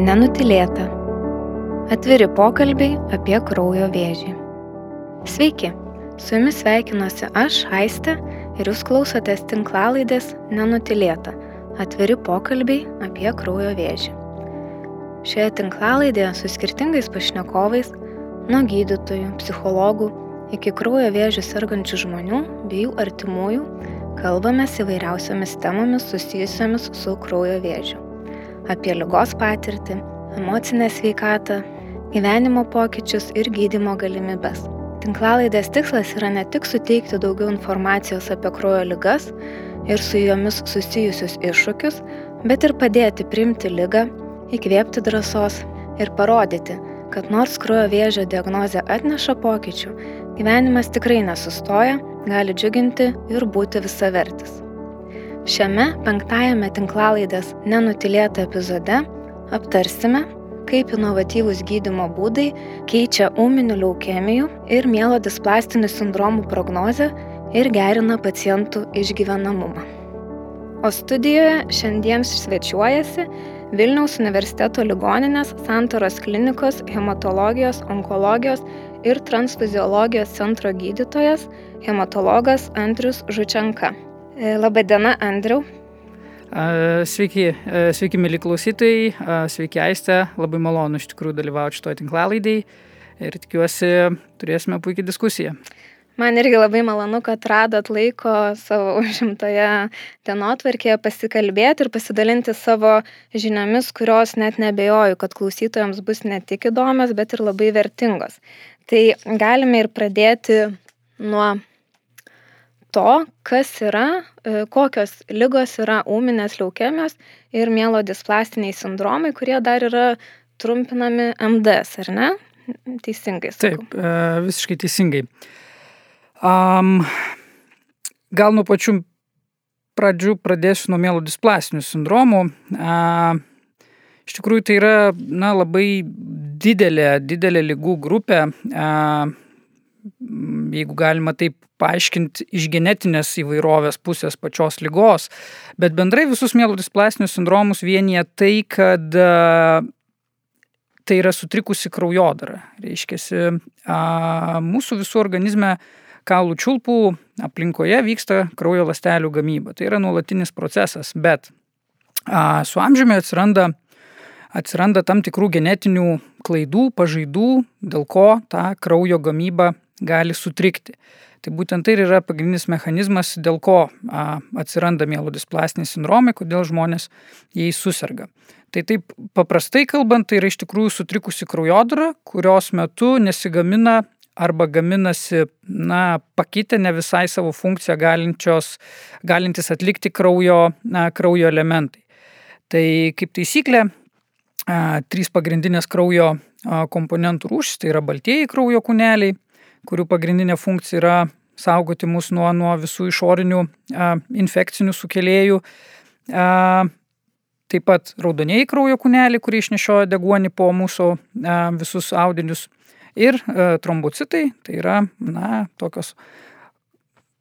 Nenutilėta. Atviri pokalbiai apie kraujo vėžį. Sveiki, su jumis sveikinuosi aš, Aiste, ir jūs klausotės tinklalaidės Nenutilėta. Atviri pokalbiai apie kraujo vėžį. Šioje tinklalaidėje su skirtingais pašnekovais, nuo gydytojų, psichologų iki kraujo vėžių sergančių žmonių bei jų artimųjų, kalbamės įvairiausiomis temomis susijusiamis su kraujo vėžiu apie lygos patirtį, emocinę sveikatą, gyvenimo pokyčius ir gydimo galimybes. Tinklalaidės tikslas yra ne tik suteikti daugiau informacijos apie kraujo lygas ir su jomis susijusius iššūkius, bet ir padėti priimti lygą, įkvėpti drąsos ir parodyti, kad nors kraujo vėžio diagnozė atneša pokyčių, gyvenimas tikrai nesustoja, gali džiuginti ir būti visavertis. Šiame penktajame tinklalaidės nenutilėta epizode aptarsime, kaip inovatyvūs gydimo būdai keičia ūminių leukemijų ir mielodisplastinių sindromų prognozę ir gerina pacientų išgyvenamumą. O studijoje šiandien svečiuojasi Vilniaus universiteto ligoninės Santoros klinikos hematologijos, onkologijos ir transfuziologijos centro gydytojas hematologas Andrius Žučenka. E, Labadiena, Andriu. Sveiki, sveiki, mėly klausytojai, sveiki, Aiste, labai malonu iš tikrųjų dalyvauti šitoje tinklalaidėje ir tikiuosi turėsime puikią diskusiją. Man irgi labai malonu, kad radot laiko savo užimtoje dienotvarkėje pasikalbėti ir pasidalinti savo žiniomis, kurios net nebejoju, kad klausytojams bus ne tik įdomios, bet ir labai vertingos. Tai galime ir pradėti nuo to, kas yra, e, kokios lygos yra ūminės leukemijos ir mielodisplastiniai sindromai, kurie dar yra trumpinami MDS, ar ne? Teisingai. Sakau. Taip, e, visiškai teisingai. Um, gal nuo pačių pradžių pradėsiu nuo mielodisplastinių sindromų. Uh, iš tikrųjų tai yra na, labai didelė, didelė lygų grupė. Jeigu galima taip paaiškinti iš genetinės įvairovės pusės pačios lygos, bet bendrai visus mielodisplastinius sindromus vienyje tai, kad tai yra sutrikusi kraujodara. Reiškia, mūsų visų organizme kaulų čiulpų aplinkoje vyksta kraujo lastelių gamyba. Tai yra nuolatinis procesas, bet a, su amžiumi atsiranda, atsiranda tam tikrų genetinių klaidų, pažaidų, dėl ko ta kraujo gamyba gali sutrikti. Tai būtent tai yra pagrindinis mechanizmas, dėl ko a, atsiranda mielodisplastiniai sindromai, kodėl žmonės jais susirga. Tai taip paprastai kalbant, tai yra iš tikrųjų sutrikusi kraujodara, kurios metu nesigamina arba gaminasi, na, pakitę ne visai savo funkciją galinčios, galintis atlikti kraujo, na, kraujo elementai. Tai kaip taisyklė, a, trys pagrindinės kraujo komponentų rūšys, tai yra baltieji kraujo kūneliai, kurių pagrindinė funkcija yra saugoti mus nuo, nuo visų išorinių a, infekcinių sukėlėjų. A, taip pat raudonieji kraujo kūneliai, kurie išnešioja deguonį po mūsų a, visus audinius. Ir a, trombocitai, tai yra na, tokios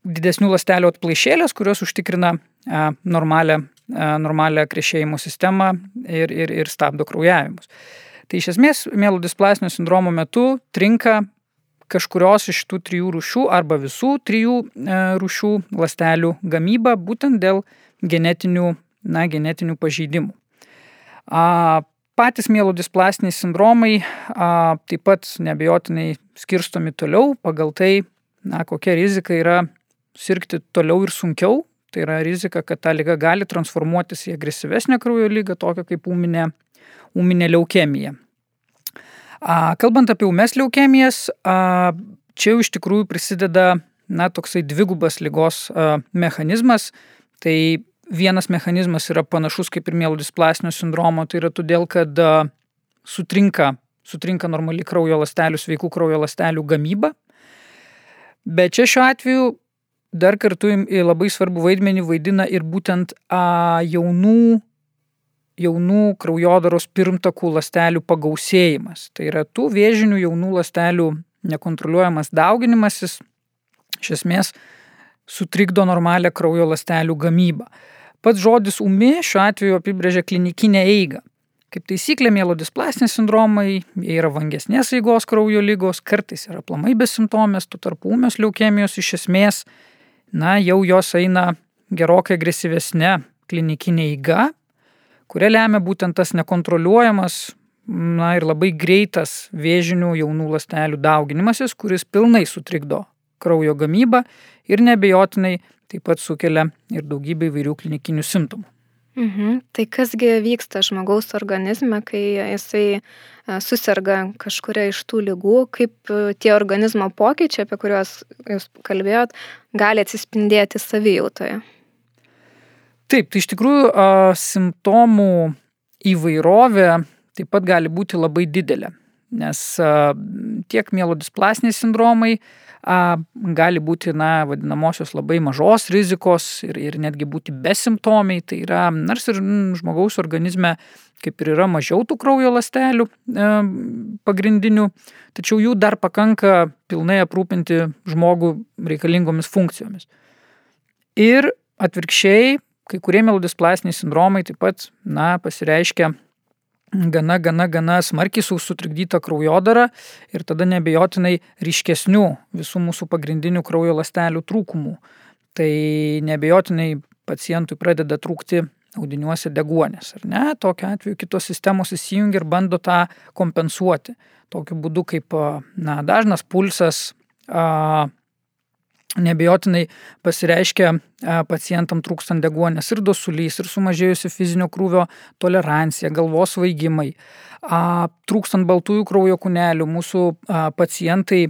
didesnių lastelių atplaišėlės, kurios užtikrina a, normalią, a, normalią krešėjimo sistemą ir, ir, ir stabdo kraujavimus. Tai iš esmės mielodisplasinio sindromo metu trinka kažkurios iš tų trijų rūšių arba visų trijų e, rūšių lastelių gamybą būtent dėl genetinių, na, genetinių pažeidimų. A, patys mielodisplastiniai sindromai a, taip pat nebejotinai skirstomi toliau pagal tai, na, kokia rizika yra sirgti toliau ir sunkiau. Tai yra rizika, kad ta lyga gali transformuotis į agresyvesnę kraujo lygą, tokią kaip ūminė, ūminė leukemija. Kalbant apie ūmes leukemijas, čia jau iš tikrųjų prisideda na, toksai dvigubas lygos mechanizmas. Tai vienas mechanizmas yra panašus kaip ir mielodisplastinio sindromo, tai yra todėl, kad sutrinka, sutrinka normali kraujo lastelių, sveikų kraujo lastelių gamyba. Bet čia šiuo atveju dar kartu labai svarbu vaidmenį vaidina ir būtent a, jaunų jaunų kraujodaros pirmtakų lastelių pagausėjimas. Tai yra tų vėžinių jaunų lastelių nekontroliuojamas dauginimasis iš esmės sutrikdo normalią kraujo lastelių gamybą. Pats žodis umi šiuo atveju apibrėžia klinikinę eigą. Kaip taisyklė, mielodisplastiniai sindromai, jie yra vangesnės eigos kraujo lygos, kartais yra plamai besimptomės, tu tarp ūmės leukemijos iš esmės, na, jau jos eina gerokai agresyvesnė klinikinė eiga, kuria lemia būtent tas nekontroliuojamas, na ir labai greitas vėžinių jaunų lastelių dauginimasis, kuris pilnai sutrikdo kraujo gamybą ir nebejotinai taip pat sukelia ir daugybę įvairių klinikinių simptomų. Mhm. Tai kasgi vyksta žmogaus organizme, kai jisai e, susirga kažkuria iš tų lygų, kaip e, tie organizmo pokyčiai, apie kuriuos jūs kalbėjot, gali atsispindėti savijautoje. Taip, tai iš tikrųjų a, simptomų įvairovė taip pat gali būti labai didelė, nes a, tiek mielodisplasiniai sindromai, gali būti, na, vadinamosios labai mažos rizikos ir, ir netgi būti besimptomiai. Tai yra, nors ir žmogaus organizme kaip ir yra mažiau tų kraujo lastelių e, pagrindinių, tačiau jų dar pakanka pilnai aprūpinti žmogų reikalingomis funkcijomis. Ir atvirkščiai, kai kurie melodisplastiniai sindromai taip pat, na, pasireiškia gana, gana, gana smarkiai sutrikdyta kraujodara ir tada nebejotinai ryškesnių visų mūsų pagrindinių kraujo lastelių trūkumų. Tai nebejotinai pacientui pradeda trūkti audiniuose deguonės, ar ne? Tokiu atveju kitos sistemos įsijungia ir bando tą kompensuoti. Tokiu būdu kaip na, dažnas pulsas, a, nebejotinai pasireiškia pacientam trūkstant deguonės ir dosulys, ir sumažėjusi fizinio krūvio tolerancija, galvos vaigimai. Trūkstant baltųjų kraujo kūnelių, mūsų pacientai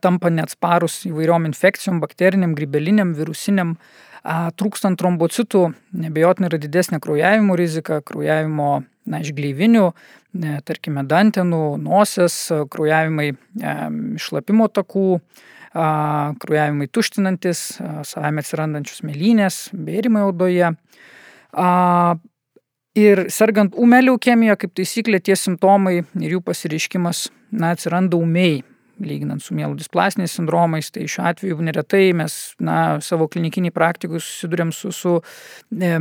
tampa neatsparus įvairiom infekcijom, bakteriniam, grybeliniam, virusiniam, trūkstant trombocitų, nebejotinai yra didesnė kraujavimo rizika, kraujavimo na, iš gleivinių, tarkime, dantenų, nosies, kraujavimai išlapimo takų, kraujavimai tuštinantis, savame atsirandančius mėlynės, bėrimai odoje. Ir sergant ūmė leukemija, kaip taisyklė, tie simptomai ir jų pasireiškimas na, atsiranda ūmiai, lyginant su mielodisplasiniais sindromais, tai šiuo atveju neretai mes na, savo klinikiniai praktikui susidurėm su, su e,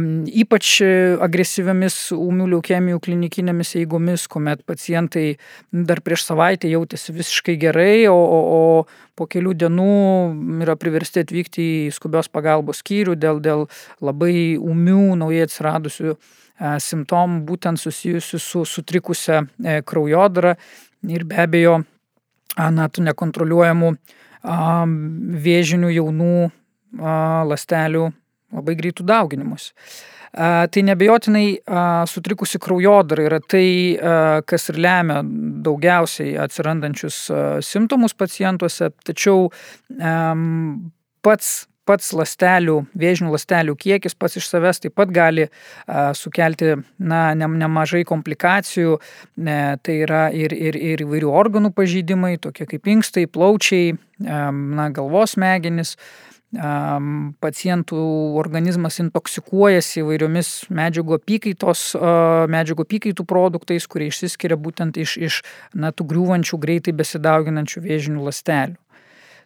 ypač agresyviamis ūmių leukemijų klinikinėmis eigomis, kuomet pacientai dar prieš savaitę jautėsi visiškai gerai, o, o, o po kelių dienų yra priversti atvykti į skubios pagalbos skyrių dėl, dėl labai ūmių, naujai atsiradusių e, simptomų, būtent susijusių su sutrikusią e, kraujodarą. Ir be abejo na, tų nekontroliuojamų vėžinių jaunų lastelių labai greitų dauginimus. Tai nebejotinai sutrikusi kraujodara yra tai, kas ir lemia daugiausiai atsirandančius simptomus pacientuose, tačiau pats pats lastelių, vėžinių lastelių kiekis pats iš savęs taip pat gali a, sukelti na, ne, nemažai komplikacijų. Ne, tai yra ir, ir, ir įvairių organų pažeidimai, tokie kaip inkstai, plaučiai, a, na, galvos smegenis. A, pacientų organizmas intoksikuojasi įvairiomis medžiagų apykaitos, medžiagų apykaitų produktais, kurie išsiskiria būtent iš, iš na, tų griūvančių greitai besidauginančių vėžinių lastelių.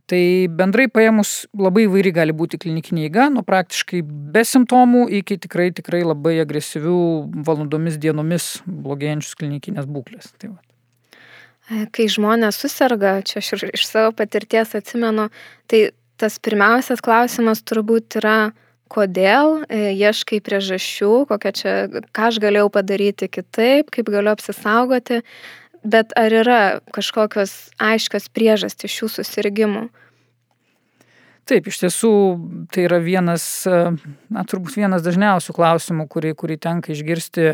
Tai bendrai paėmus labai įvairi gali būti klinikinė įga, nuo praktiškai be simptomų iki tikrai, tikrai labai agresyvių valandomis, dienomis blogėjančius klinikinės būklės. Tai va. E, kai žmonės susirga, čia aš iš savo patirties atsimenu, tai tas pirmiausias klausimas turbūt yra, kodėl, e, ieškai priežasčių, čia, ką aš galėjau padaryti kitaip, kaip galiu apsisaugoti. Bet ar yra kažkokios aiškios priežastys šių susirgymų? Taip, iš tiesų tai yra vienas, na, turbūt vienas dažniausių klausimų, kurį, kurį tenka išgirsti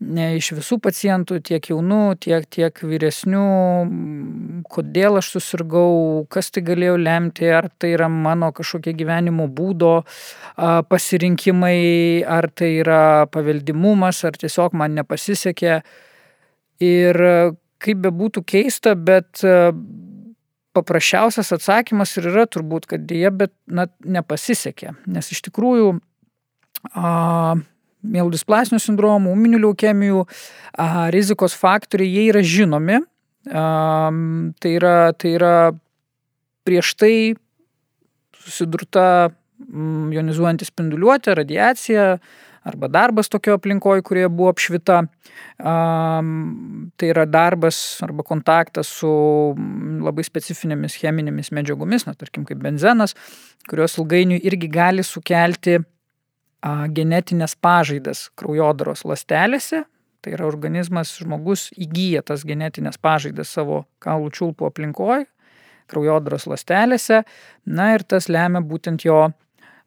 ne iš visų pacientų, tiek jaunų, tiek, tiek vyresnių, kodėl aš susirgau, kas tai galėjo lemti, ar tai yra mano kažkokie gyvenimo būdo pasirinkimai, ar tai yra paveldimumas, ar tiesiog man nepasisekė. Ir kaip bebūtų keista, bet e, paprasčiausias atsakymas ir yra turbūt, kad dėja, bet na, nepasisekė. Nes iš tikrųjų mielodisplasinių sindromų, ūminių leukemijų a, rizikos faktoriai, jie yra žinomi. A, tai, yra, tai yra prieš tai susidurta jonizuojanti spinduliuotė, radiacija arba darbas tokio aplinkoje, kurioje buvo apšvita. Tai yra darbas arba kontaktas su labai specifinėmis cheminėmis medžiagomis, na, tarkim, kaip benzenas, kurios ilgainiui irgi gali sukelti genetinės pažaidas kraujodaros lastelėse. Tai yra organizmas, žmogus įgyja tas genetinės pažaidas savo kaulų čiulpų aplinkoje, kraujodaros lastelėse, na ir tas lemia būtent jo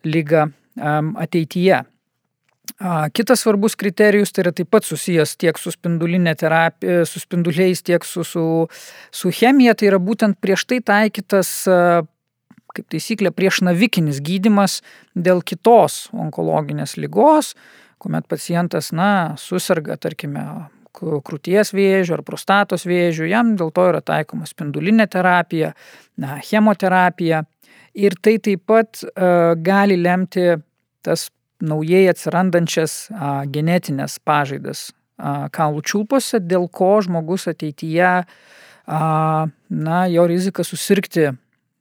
lygą um, ateityje. Kitas svarbus kriterijus tai yra taip pat susijęs tiek su spindulinė terapija, su spinduliais, tiek su, su, su chemija, tai yra būtent prieš tai taikytas kaip taisyklė prieš navikinis gydimas dėl kitos onkologinės lygos, kuomet pacientas, na, susirga, tarkime, krūties vėžių ar prostatos vėžių, jam dėl to yra taikoma spindulinė terapija, na, chemoterapija. Ir tai taip pat uh, gali lemti tas naujai atsirandančias uh, genetinės pažaidas uh, kaulų čiulpose, dėl ko žmogus ateityje, uh, na, jo rizika susirgti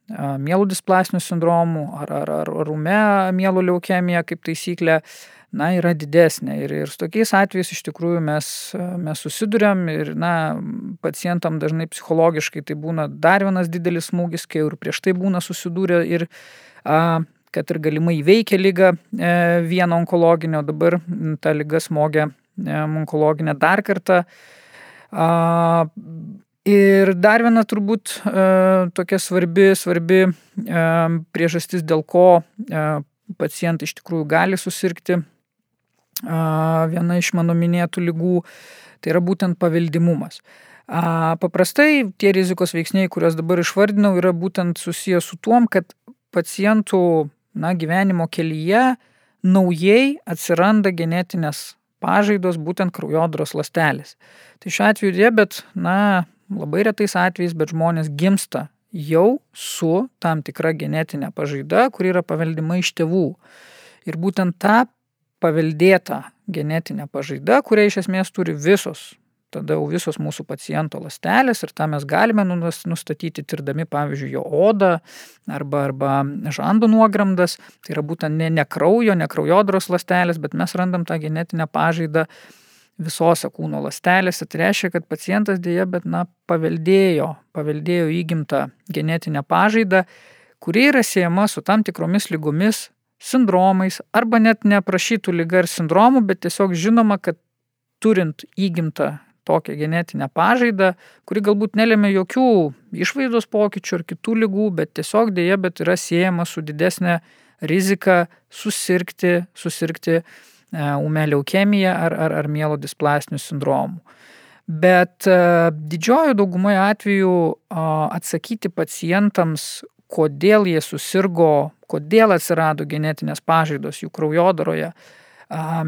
mielų displastinių sindromų ar, ar, ar rume mielų leukemija kaip taisyklė, na, yra didesnė. Ir, ir su tokiais atvejais iš tikrųjų mes, mes susidurėm ir, na, pacientam dažnai psichologiškai tai būna dar vienas didelis smūgis, kai ir prieš tai būna susidūrę ir a, kad ir galimai įveikia lygą e, vieną onkologinę, o dabar ta lyga smogia e, onkologinę dar kartą. Ir dar viena turbūt e, tokia svarbi, svarbi priežastis, dėl ko pacientai iš tikrųjų gali susirgti viena iš mano minėtų lygų, tai yra būtent paveldimumas. Paprastai tie rizikos veiksniai, kuriuos dabar išvardinau, yra būtent susijęs su tuom, kad pacientų na, gyvenimo kelyje naujai atsiranda genetinės pažaidos būtent kraujodros lastelės. Tai šiuo atveju diabet, na, labai retais atvejais, bet žmonės gimsta jau su tam tikra genetinė pažaida, kuri yra paveldima iš tėvų. Ir būtent ta paveldėta genetinė pažaida, kurią iš esmės turi visos, tada jau visos mūsų paciento lastelės ir tą mes galime nustatyti tirdami, pavyzdžiui, jo odą arba, arba žandų nuogramdas, tai yra būtent ne, ne kraujo, ne kraujodros lastelės, bet mes randam tą genetinę pažaidą visose kūno ląstelėse. Tai reiškia, kad pacientas dėja, bet na, paveldėjo, paveldėjo įgimtą genetinę pažaidą, kuri yra siejama su tam tikromis lygomis, sindromais, arba net neprašytų lyga ir sindromų, bet tiesiog žinoma, kad turint įgimtą tokią genetinę pažaidą, kuri galbūt nelėmė jokių išvaizdos pokyčių ar kitų lygų, bet tiesiog dėja, bet yra siejama su didesnė rizika susirgti, susirgti umė leukemija ar, ar, ar mielo displastinių sindromų. Bet didžiojo daugumoje atveju atsakyti pacientams, kodėl jie susirgo, kodėl atsirado genetinės pažaidos jų kraujodaroje,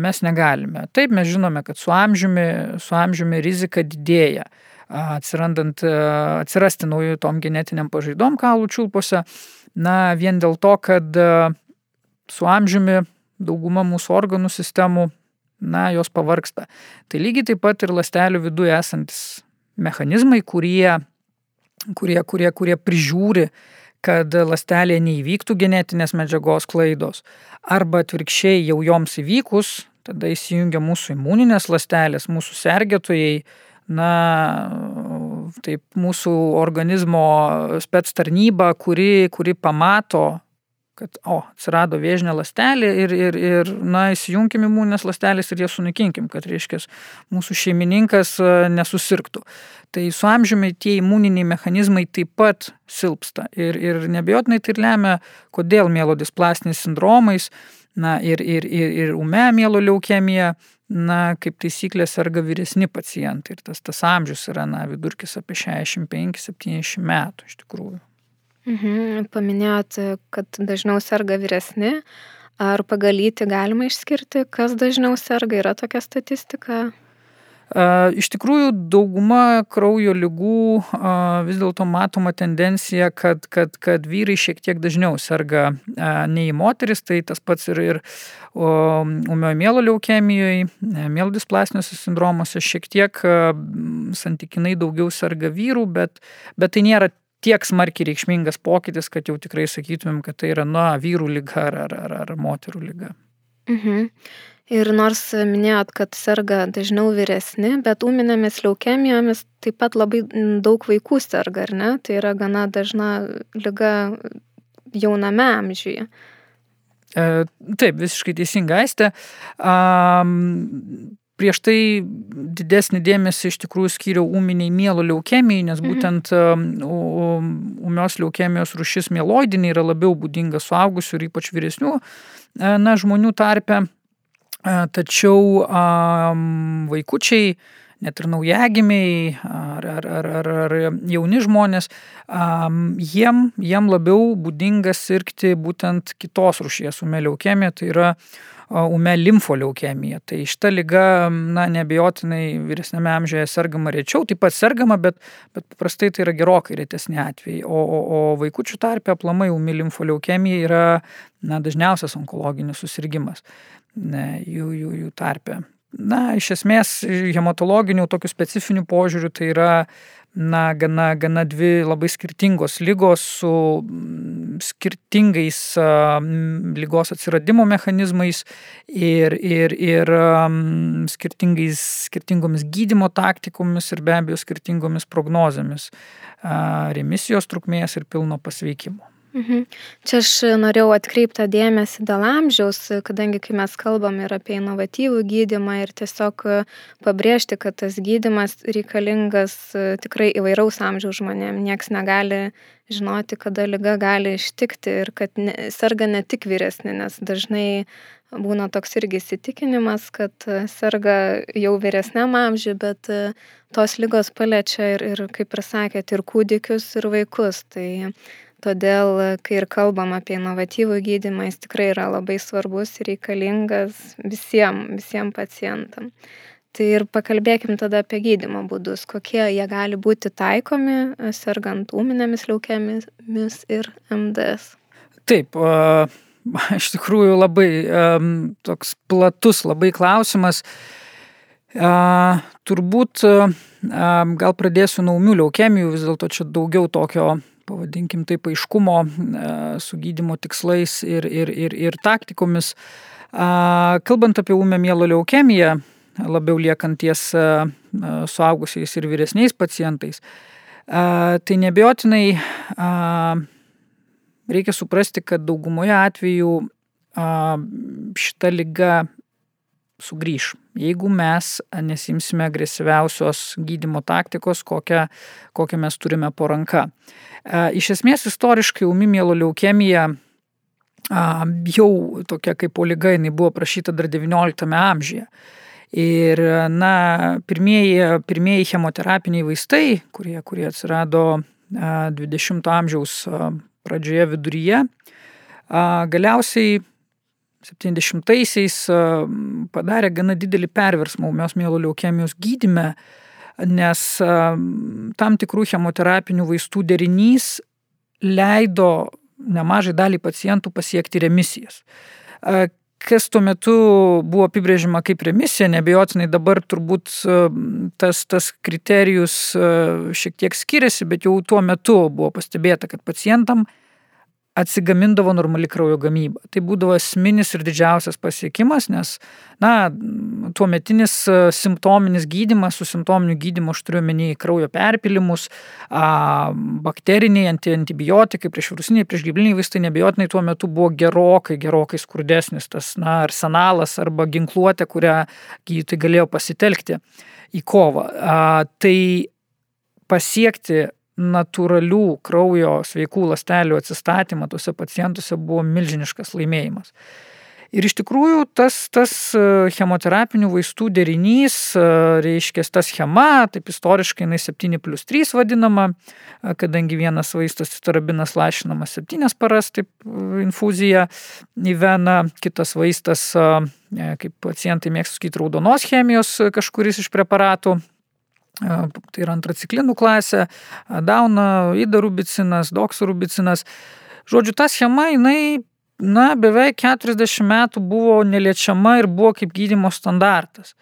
mes negalime. Taip mes žinome, kad su amžiumi, su amžiumi rizika didėja atsirandant, atsirasti naujų tom genetiniam pažaidom kaulų čiulpose, na vien dėl to, kad su amžiumi dauguma mūsų organų sistemų, na, jos pavarksta. Tai lygiai taip pat ir ląstelių viduje esantis mechanizmai, kurie, kurie, kurie, kurie prižiūri, kad ląstelėje neįvyktų genetinės medžiagos klaidos. Arba atvirkščiai jau joms įvykus, tada įsijungia mūsų imuninės ląstelės, mūsų sergėtojai, na, taip mūsų organizmo spets tarnyba, kuri, kuri pamato kad, o, atsirado vėžinė lastelė ir, ir, ir na, įsijunkim imuninės lastelės ir jas sunaikinkim, kad, reiškia, mūsų šeimininkas e, nesusirgtų. Tai su amžiumi tie imuniniai mechanizmai taip pat silpsta ir, ir nebejotinai tai lemia, kodėl mielodisplastiniais sindromais, na, ir, ir, ir, ir ume mielo leukemija, na, kaip taisyklė serga vyresni pacientai ir tas, tas amžius yra, na, vidurkis apie 65-70 metų iš tikrųjų. Mhm, paminėjot, kad dažniau serga vyresni. Ar pagal lytį galima išskirti, kas dažniau serga? Yra tokia statistika? Iš tikrųjų, dauguma kraujo lygų vis dėlto matoma tendencija, kad, kad, kad vyrai šiek tiek dažniau serga nei moteris, tai tas pats ir, ir umiojo mielo leukemijoje, mielo displastiniuose sindromuose šiek tiek santykinai daugiau serga vyrų, bet, bet tai nėra tiek smarkiai reikšmingas pokytis, kad jau tikrai sakytumėm, kad tai yra, na, vyrų lyga ar, ar, ar, ar moterų lyga. Mhm. Ir nors minėjot, kad serga dažniau vyresni, bet ūminėmis leukemijomis taip pat labai daug vaikų serga, ar ne? Tai yra gana dažna lyga jauname amžiuje. E, taip, visiškai teisinga aistė. Um, prieš tai didesnį dėmesį iš tikrųjų skyriau ūminiai mielo leukemijai, nes mhm. būtent ūmios leukemijos rušis mieloidinė yra labiau būdinga suaugusių ir ypač vyresnių na, žmonių tarpe. Tačiau vaikučiai, net ir naujagimiai ar, ar, ar, ar, ar jauni žmonės, jiem, jiem labiau būdinga sirgti būtent kitos rušies umė leukemija, tai yra ume limfoleukemija. Tai šita lyga, na, nebejotinai vyresnėme amžiuje sergama rečiau, taip pat sergama, bet, bet paprastai tai yra gerokai retesni atvejai. O, o, o vaikučių tarpe aplamai umi limfoleukemija yra na, dažniausias onkologinis susirgymas jų, jų, jų tarpe. Na, iš esmės, hematologinių tokių specifinių požiūrių tai yra na, gana, gana dvi labai skirtingos lygos su mm, skirtingais uh, lygos atsiradimo mechanizmais ir, ir, ir um, skirtingomis gydimo taktikomis ir be abejo skirtingomis prognozėmis uh, remisijos trukmės ir pilno pasveikimo. Mhm. Čia aš norėjau atkreiptą dėmesį dėl amžiaus, kadangi kai mes kalbam ir apie inovatyvų gydimą ir tiesiog pabrėžti, kad tas gydimas reikalingas tikrai įvairaus amžiaus žmonėm. Niekas negali žinoti, kada lyga gali ištikti ir kad ne, serga ne tik vyresni, nes dažnai būna toks irgi įsitikinimas, kad serga jau vyresniam amžiui, bet tos lygos paliečia ir, ir kaip ir sakėt, ir kūdikius, ir vaikus. Tai Todėl, kai ir kalbam apie inovatyvų gydimą, jis tikrai yra labai svarbus ir reikalingas visiems visiem pacientam. Tai ir pakalbėkim tada apie gydimo būdus, kokie jie gali būti taikomi, sergant ūminėmis leukemijomis ir MDS. Taip, iš tikrųjų labai toks platus labai klausimas. Turbūt gal pradėsiu nuo ūmių leukemijų, vis dėlto čia daugiau tokio pavadinkim taip, aiškumo e, su gydimo tikslais ir, ir, ir, ir taktikomis. Kalbant apie ūmę mielo leukemiją, labiau liekant ties e, e, suaugusiais ir vyresniais pacientais, tai nebejotinai reikia suprasti, kad daugumoje atvejų šita lyga sugrįž. Jeigu mes nesimsime agresyviausios gydimo taktikos, kokią, kokią mes turime po ranka. Iš esmės istoriškai umi mielo leukemija jau tokia kaip poliga, jinai buvo prašyta dar XIX amžiuje. Ir, na, pirmieji, pirmieji chemoterapiniai vaistai, kurie, kurie atsirado 20 amžiaus pradžioje viduryje, galiausiai 70-aisiais padarė gana didelį perversmą ūmios mielo leukemijos gydyme, nes tam tikrų chemoterapinių vaistų derinys leido nemažai dalį pacientų pasiekti remisijas. Kas tuo metu buvo apibrėžima kaip remisija, nebejotinai dabar turbūt tas, tas kriterijus šiek tiek skiriasi, bet jau tuo metu buvo pastebėta, kad pacientam atsigamindavo normali kraujo gamyba. Tai būdavo esminis ir didžiausias pasiekimas, nes, na, tuo metinis e, simptominis gydimas, su simptominiu gydimu aš turiu menį kraujo perpilimus, a, bakteriniai, anti, antibiotikai, priešvirusiniai, priešgybliniai vaistai nebejotinai tuo metu buvo gerokai, gerokai skurdesnis tas, na, arsenalas arba ginkluotė, kurią gydytojai galėjo pasitelkti į kovą. A, tai pasiekti natūralių kraujo sveikų ląstelių atsistatymą tuose pacientuose buvo milžiniškas laimėjimas. Ir iš tikrųjų tas, tas e, chemoterapinių vaistų derinys, e, reiškia, ta schema, taip istoriškai jinai 7 plus 3 vadinama, e, kadangi vienas vaistas tarabinas lašinamas 7 paras, taip infuzija į veną, kitas vaistas, kaip pacientai mėgsta sakyti, raudonos chemijos kažkuris iš preparatų tai yra antraciklinų klasė, dauna, idarubicinas, doksarubicinas. Žodžiu, ta schema, jinai, na, beveik 40 metų buvo neliečiama ir buvo kaip gydimo standartas.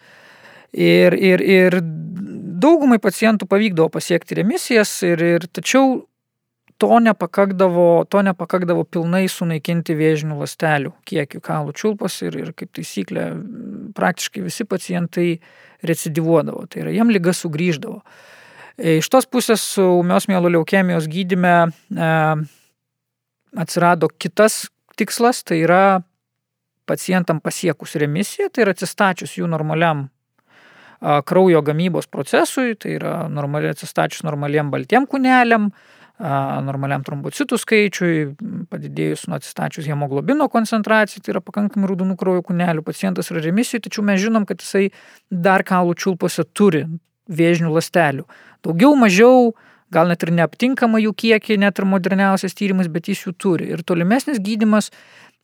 Ir, ir, ir daugumai pacientų pavykdavo pasiekti remisijas, ir, ir, tačiau to nepakakdavo, to nepakakdavo pilnai sunaikinti vėžinių lastelių kiekių kaulų čiulpos ir, ir kaip taisyklė praktiškai visi pacientai recidivuodavo, tai yra jiem lyga sugrįždavo. E, iš tos pusės su umios mielo leukemijos gydyme e, atsirado kitas tikslas, tai yra pacientam pasiekus remisiją, tai yra atsistačius jų normaliam kraujo gamybos procesui, tai yra normaliai atsistačius normaliem baltiem kūneliam, normaliam trombocitų skaičiui, padidėjus nuo atsistačius hemoglobino koncentracijai, tai yra pakankamai rūdonų kraujo kūnelių, pacientas yra remisijoje, tačiau mes žinom, kad jisai dar kaulų čiulpose turi vėžinių lastelių. Daugiau, mažiau, gal net ir neaptinkama jų kiekį, net ir moderniausias tyrimas, bet jis jų turi. Ir tolimesnis gydimas,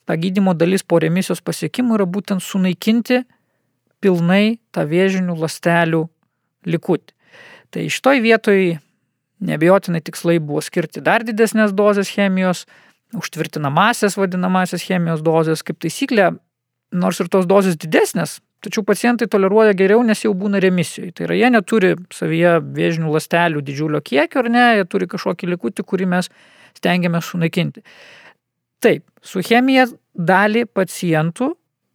ta gydimo dalis po remisijos pasiekimų yra būtent sunaikinti pilnai tą vėžinių lastelių likutį. Tai šitoj vietoj nebejotinai tikslai buvo skirti dar didesnės dozės chemijos, užtvirtinamasias vadinamasias chemijos dozės, kaip taisyklė, nors ir tos dozės didesnės, tačiau pacientai toleruoja geriau, nes jau būna remisijoje. Tai yra, jie neturi savyje vėžinių lastelių didžiulio kiekio ar ne, jie turi kažkokį likutį, kurį mes stengiamės sunaikinti. Taip, su chemija dalį pacientų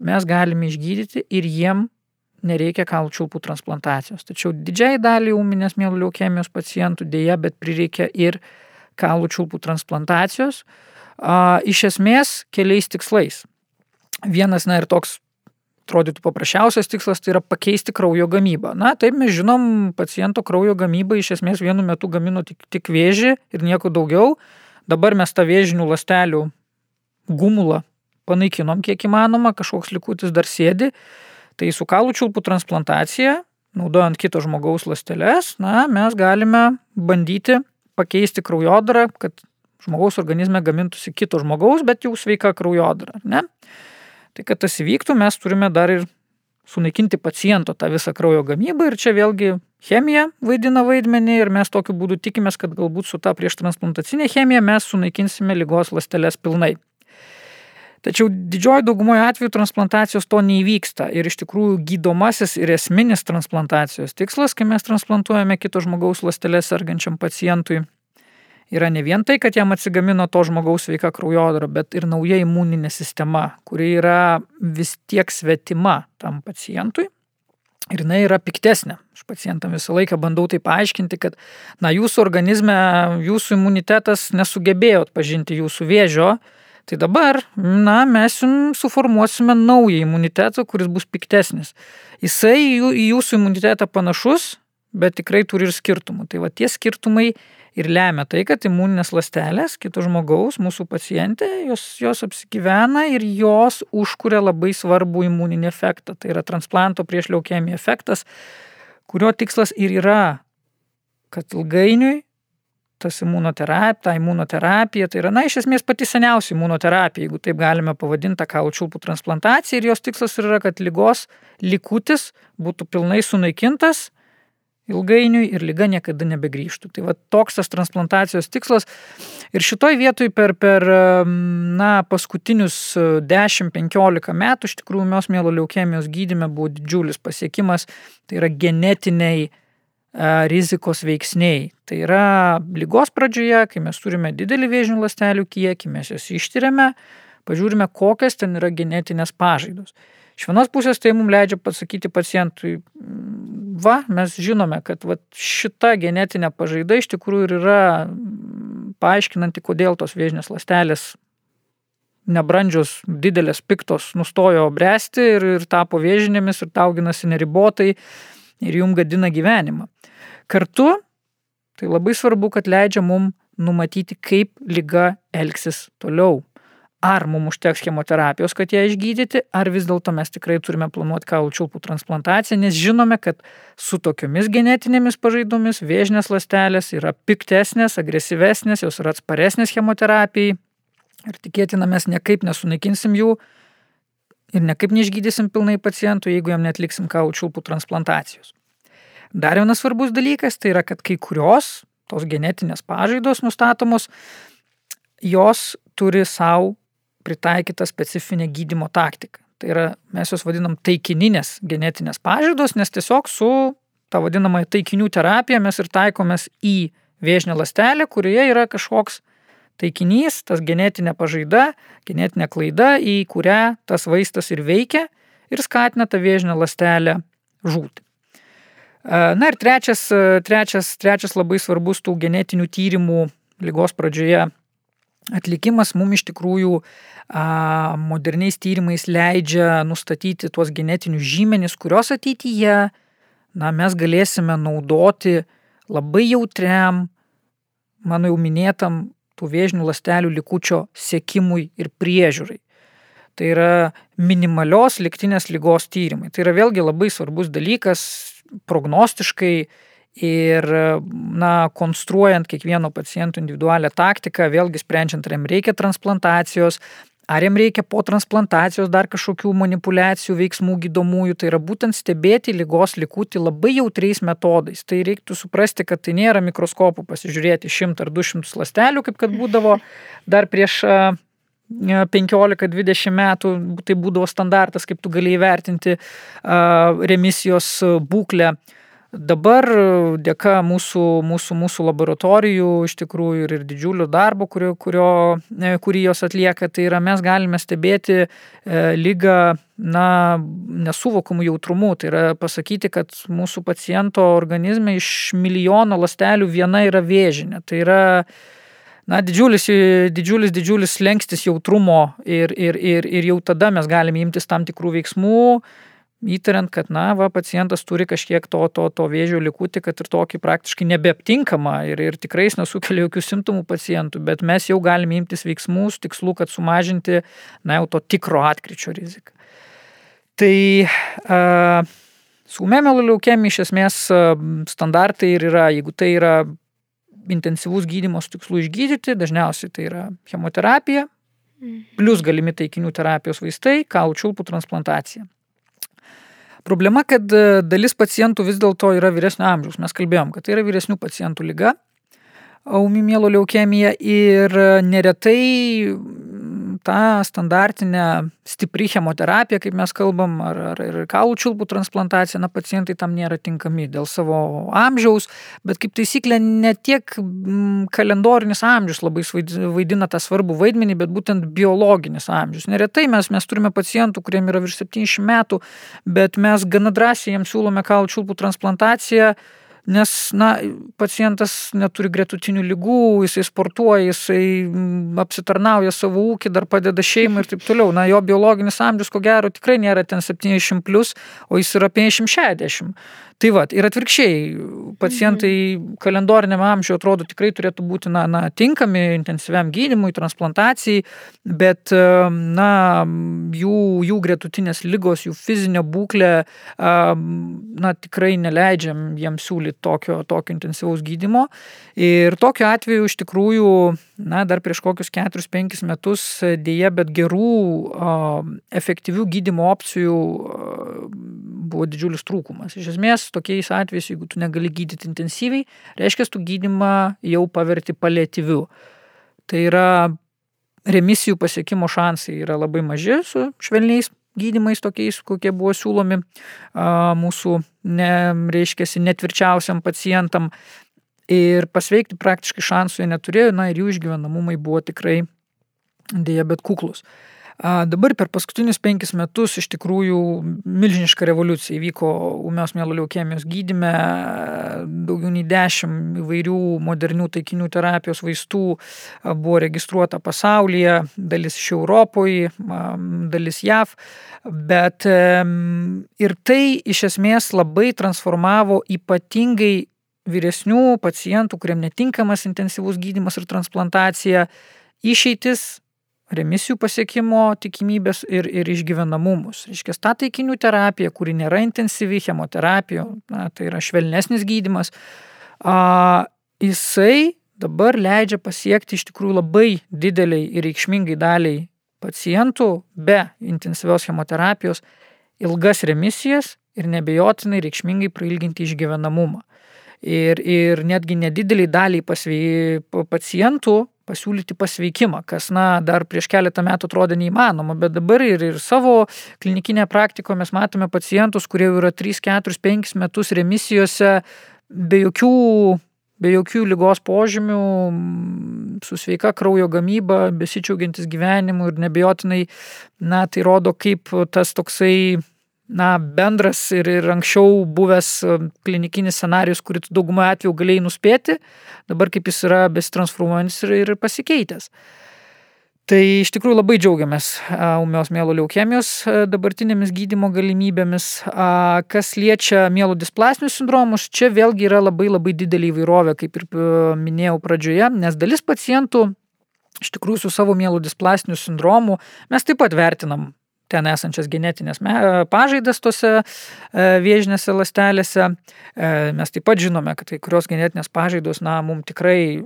mes galime išgydyti ir jiem nereikia kaulų čiulpų transplantacijos. Tačiau didžiai daliai ūminės mėlų leukemijos pacientų dėja, bet prireikia ir kaulų čiulpų transplantacijos. A, iš esmės keliais tikslais. Vienas, na ir toks atrodytų paprasčiausias tikslas tai yra pakeisti kraujo gamybą. Na, taip mes žinom, paciento kraujo gamyba iš esmės vienu metu gamino tik, tik vėžį ir nieko daugiau. Dabar mes tą vėžinių lastelių gumulą panaikinom kiek įmanoma, kažkoks likutis dar sėdi. Tai su kaulų čiulpų transplantacija, naudojant kito žmogaus lasteles, na, mes galime bandyti pakeisti kraujodarą, kad žmogaus organizme gamintųsi kito žmogaus, bet jau sveika kraujodara. Ne? Tai kad tas įvyktų, mes turime dar ir sunaikinti paciento tą visą kraujo gamybą ir čia vėlgi chemija vaidina vaidmenį ir mes tokiu būdu tikimės, kad galbūt su ta prieš transplantacinė chemija mes sunaikinsime lygos lasteles pilnai. Tačiau didžioji daugumoje atveju transplantacijos to neįvyksta ir iš tikrųjų gydomasis ir esminis transplantacijos tikslas, kai mes transplantuojame kito žmogaus lastelės sergančiam pacientui, yra ne vien tai, kad jam atsigamino to žmogaus sveika kraujodara, bet ir nauja imuninė sistema, kuri yra vis tiek svetima tam pacientui. Ir jinai yra piktesnė. Aš pacientam visą laiką bandau tai paaiškinti, kad, na, jūsų organizme, jūsų imunitetas nesugebėjo atpažinti jūsų vėžio, Tai dabar, na, mes jums suformuosime naują imunitetą, kuris bus piktesnis. Jisai į jūsų imunitetą panašus, bet tikrai turi ir skirtumų. Tai va tie skirtumai ir lemia tai, kad imuninės lastelės kito žmogaus, mūsų pacientė, jos, jos apsigyvena ir jos užkuria labai svarbų imuninį efektą. Tai yra transplanto prieš leukemiją efektas, kurio tikslas ir yra, kad ilgainiui tas imunoterapija, ta imunoterapija, tai yra, na, iš esmės pati seniausia imunoterapija, jeigu taip galime pavadinti kaulų čiulpų transplantaciją ir jos tikslas yra, kad lygos likutis būtų pilnai sunaikintas ilgainiui ir lyga niekada nebegrįžtų. Tai va toks tas transplantacijos tikslas. Ir šitoj vietoj per, per na, paskutinius 10-15 metų iš tikrųjų mes mėlo leukemijos gydime buvo didžiulis pasiekimas. Tai yra genetiniai rizikos veiksniai. Tai yra lygos pradžioje, kai mes turime didelį vėžinių lastelių kiekį, mes jas ištiriame, pažiūrime, kokias ten yra genetinės pažaidos. Iš vienos pusės tai mums leidžia pasakyti pacientui, va, mes žinome, kad va, šita genetinė pažaida iš tikrųjų ir yra paaiškinanti, kodėl tos vėžinės lastelės nebrandžios, didelės, piktos nustojo bręsti ir, ir tapo vėžinėmis ir dauginasi neribotai ir jum gadina gyvenimą. Kartu tai labai svarbu, kad leidžia mum numatyti, kaip lyga elgsis toliau. Ar mums užteks chemoterapijos, kad ją išgydyti, ar vis dėlto mes tikrai turime planuoti kaulų čiulpų transplantaciją, nes žinome, kad su tokiomis genetinėmis pažaidomis vėžinės ląstelės yra piktesnės, agresyvesnės, jos yra atsparesnės chemoterapijai ir tikėtina mes niekaip nesunaikinsim jų, ir nekaip neišgydysim pilnai pacientų, jeigu jam netliksim kaulų čiulpų transplantacijos. Dar vienas svarbus dalykas tai yra, kad kai kurios tos genetinės pažaidos nustatomos, jos turi savo pritaikytą specifinę gydimo taktiką. Tai yra, mes juos vadinam taikininės genetinės pažaidos, nes tiesiog su ta vadinama taikinių terapija mes ir taikomės į vėžinę lastelę, kurioje yra kažkoks taikinys, tas genetinė pažaida, genetinė klaida, į kurią tas vaistas ir veikia ir skatina tą vėžinę lastelę žūti. Na ir trečias, trečias, trečias labai svarbus tų genetinių tyrimų lygos pradžioje atlikimas mums iš tikrųjų moderniais tyrimais leidžia nustatyti tuos genetinius žymenis, kurios ateityje na, mes galėsime naudoti labai jautriam, mano jau minėtam, tų vėžinių lastelių likučio sėkimui ir priežiūrai. Tai yra minimalios liktinės lygos tyrimai. Tai yra vėlgi labai svarbus dalykas prognostiškai ir na, konstruojant kiekvieno paciento individualią taktiką, vėlgi sprendžiant, ar jam reikia transplantacijos, ar jam reikia po transplantacijos dar kažkokių manipulacijų, veiksmų gydomųjų, tai yra būtent stebėti lygos likutį labai jautriais metodais. Tai reiktų suprasti, kad tai nėra mikroskopų pasižiūrėti 100 ar 200 lastelių, kaip kad būdavo dar prieš 15-20 metų, tai būdavo standartas, kaip tu gali įvertinti remisijos būklę Dabar dėka mūsų, mūsų, mūsų laboratorijų iš tikrųjų ir, ir didžiulio darbo, kurio, kurio, e, kurį jos atlieka, tai yra mes galime stebėti e, lygą na, nesuvokamų jautrumų. Tai yra pasakyti, kad mūsų paciento organizme iš milijono lastelių viena yra vėžinė. Tai yra na, didžiulis, didžiulis, didžiulis lengstis jautrumo ir, ir, ir, ir jau tada mes galime imtis tam tikrų veiksmų įtariant, kad, na, va, pacientas turi kažkiek to, to, to vėžio likutį, kad ir tokį praktiškai nebeaptinkamą ir, ir tikrai jis nesukelia jokių simptomų pacientų, bet mes jau galime imtis veiksmų su tikslu, kad sumažinti, na, jau to tikro atkryčio riziką. Tai uh, su ūmėmėlio leukemija iš esmės uh, standartai ir yra, jeigu tai yra intensyvus gydymas tikslu išgydyti, dažniausiai tai yra chemoterapija, mm. plus galimi taikinių terapijos vaistai, kaulų čiulpų transplantacija. Problema, kad e, dalis pacientų vis dėlto yra vyresnio amžiaus. Mes kalbėjom, kad tai yra vyresnių pacientų lyga, aumi mielo leukemija ir neretai ta standartinė stipri chemoterapija, kaip mes kalbam, ar, ar, ar kaulų čiulpų transplantacija, na, pacientai tam nėra tinkami dėl savo amžiaus, bet kaip taisyklė ne tiek kalendorinis amžius labai vaidina tą svarbų vaidmenį, bet būtent biologinis amžius. Neretai mes, mes turime pacientų, kuriem yra virš 70 metų, bet mes gana drąsiai jiems siūlome kaulų čiulpų transplantaciją nes, na, pacientas neturi gretutinių lygų, jisai sportuoja, jisai mm, apsitarnauja savo ūkį, dar padeda šeimai ir taip toliau. Na, jo biologinis amžius, ko gero, tikrai nėra ten 70, plus, o jis yra 50-60. Tai va, ir atvirkščiai, pacientai mhm. kalendoriniam amžiui atrodo tikrai turėtų būti na, na, tinkami intensyviam gydimui, transplantacijai, bet na, jų, jų gretutinės lygos, jų fizinė būklė na, tikrai neleidžiam jiems siūlyti tokio, tokio intensyvaus gydimo. Ir tokiu atveju iš tikrųjų, na, dar prieš kokius 4-5 metus dėje, bet gerų, efektyvių gydimo opcijų buvo didžiulis trūkumas. Iš esmės, tokiais atvejais, jeigu tu negali gydyti intensyviai, reiškia, tu gydimą jau paverti palėtyviu. Tai yra remisijų pasiekimo šansai yra labai maži su švelniais gydimais tokiais, kokie buvo siūlomi mūsų, ne, reiškia, netvirčiausiam pacientam. Ir pasveikti praktiškai šansų jie neturėjo, na ir jų išgyvenamumai buvo tikrai dėja bet kuklus. Dabar per paskutinius penkis metus iš tikrųjų milžiniška revoliucija įvyko ūmios mielo leukemijos gydyme, daugiau nei dešimt įvairių modernių taikinių terapijos vaistų buvo registruota pasaulyje, dalis iš Europoje, dalis JAV, bet ir tai iš esmės labai transformavo ypatingai vyresnių pacientų, kuriem netinkamas intensyvus gydimas ir transplantacija, išeitis remisijų pasiekimo tikimybės ir, ir išgyvenamumus. Reiškia, ta taikinių terapija, kuri nėra intensyvi chemoterapija, na, tai yra švelnesnis gydimas, a, jisai dabar leidžia pasiekti iš tikrųjų labai dideliai ir reikšmingai daliai pacientų be intensyvios chemoterapijos ilgas remisijas ir nebejotinai reikšmingai prailginti išgyvenamumą. Ir, ir netgi nedideliai daliai pasvei, pacientų pasiūlyti pasveikimą, kas, na, dar prieš keletą metų atrodė neįmanoma, bet dabar ir, ir savo klinikinėje praktikoje mes matome pacientus, kurie yra 3, 4, 5 metus remisijose be jokių be jokių lygos požymių, su sveika kraujo gamyba, besičiaugiantis gyvenimu ir nebejotinai, na, tai rodo, kaip tas toksai na, bendras ir, ir anksčiau buvęs klinikinis scenarius, kurį daugumą atveju galėjai nuspėti, dabar kaip jis yra besitransformuojantis ir, ir pasikeitęs. Tai iš tikrųjų labai džiaugiamės umios mėlo leukemijos dabartinėmis gydimo galimybėmis. Kas liečia mėlo displasinius sindromus, čia vėlgi yra labai labai didelį įvairovę, kaip ir minėjau pradžioje, nes dalis pacientų iš tikrųjų su savo mėlo displasiniu sindromu mes taip pat vertinam ten esančias genetinės pažaidas tose vėžinėse lastelėse. Mes taip pat žinome, kad kai kurios genetinės pažaidos, na, mums tikrai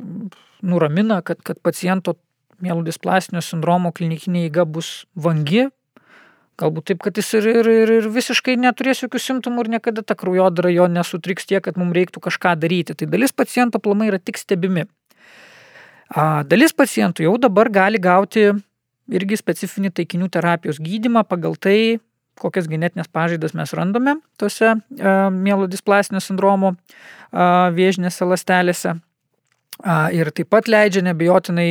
nuramina, kad, kad paciento mielų displastinio sindromo klinikinė įga bus vangi, Galbūt taip, kad jis ir, ir, ir, ir visiškai neturės jokių simptomų ir niekada ta kraujodara jo nesutriks tiek, kad mums reiktų kažką daryti. Tai dalis paciento plamai yra tik stebimi. A, dalis pacientų jau dabar gali gauti irgi specifinį taikinių terapijos gydimą pagal tai, kokias genetinės pažaidas mes randame tose e, mielo displastinio sindromo e, vėžinėse lastelėse. E, ir taip pat leidžia nebejotinai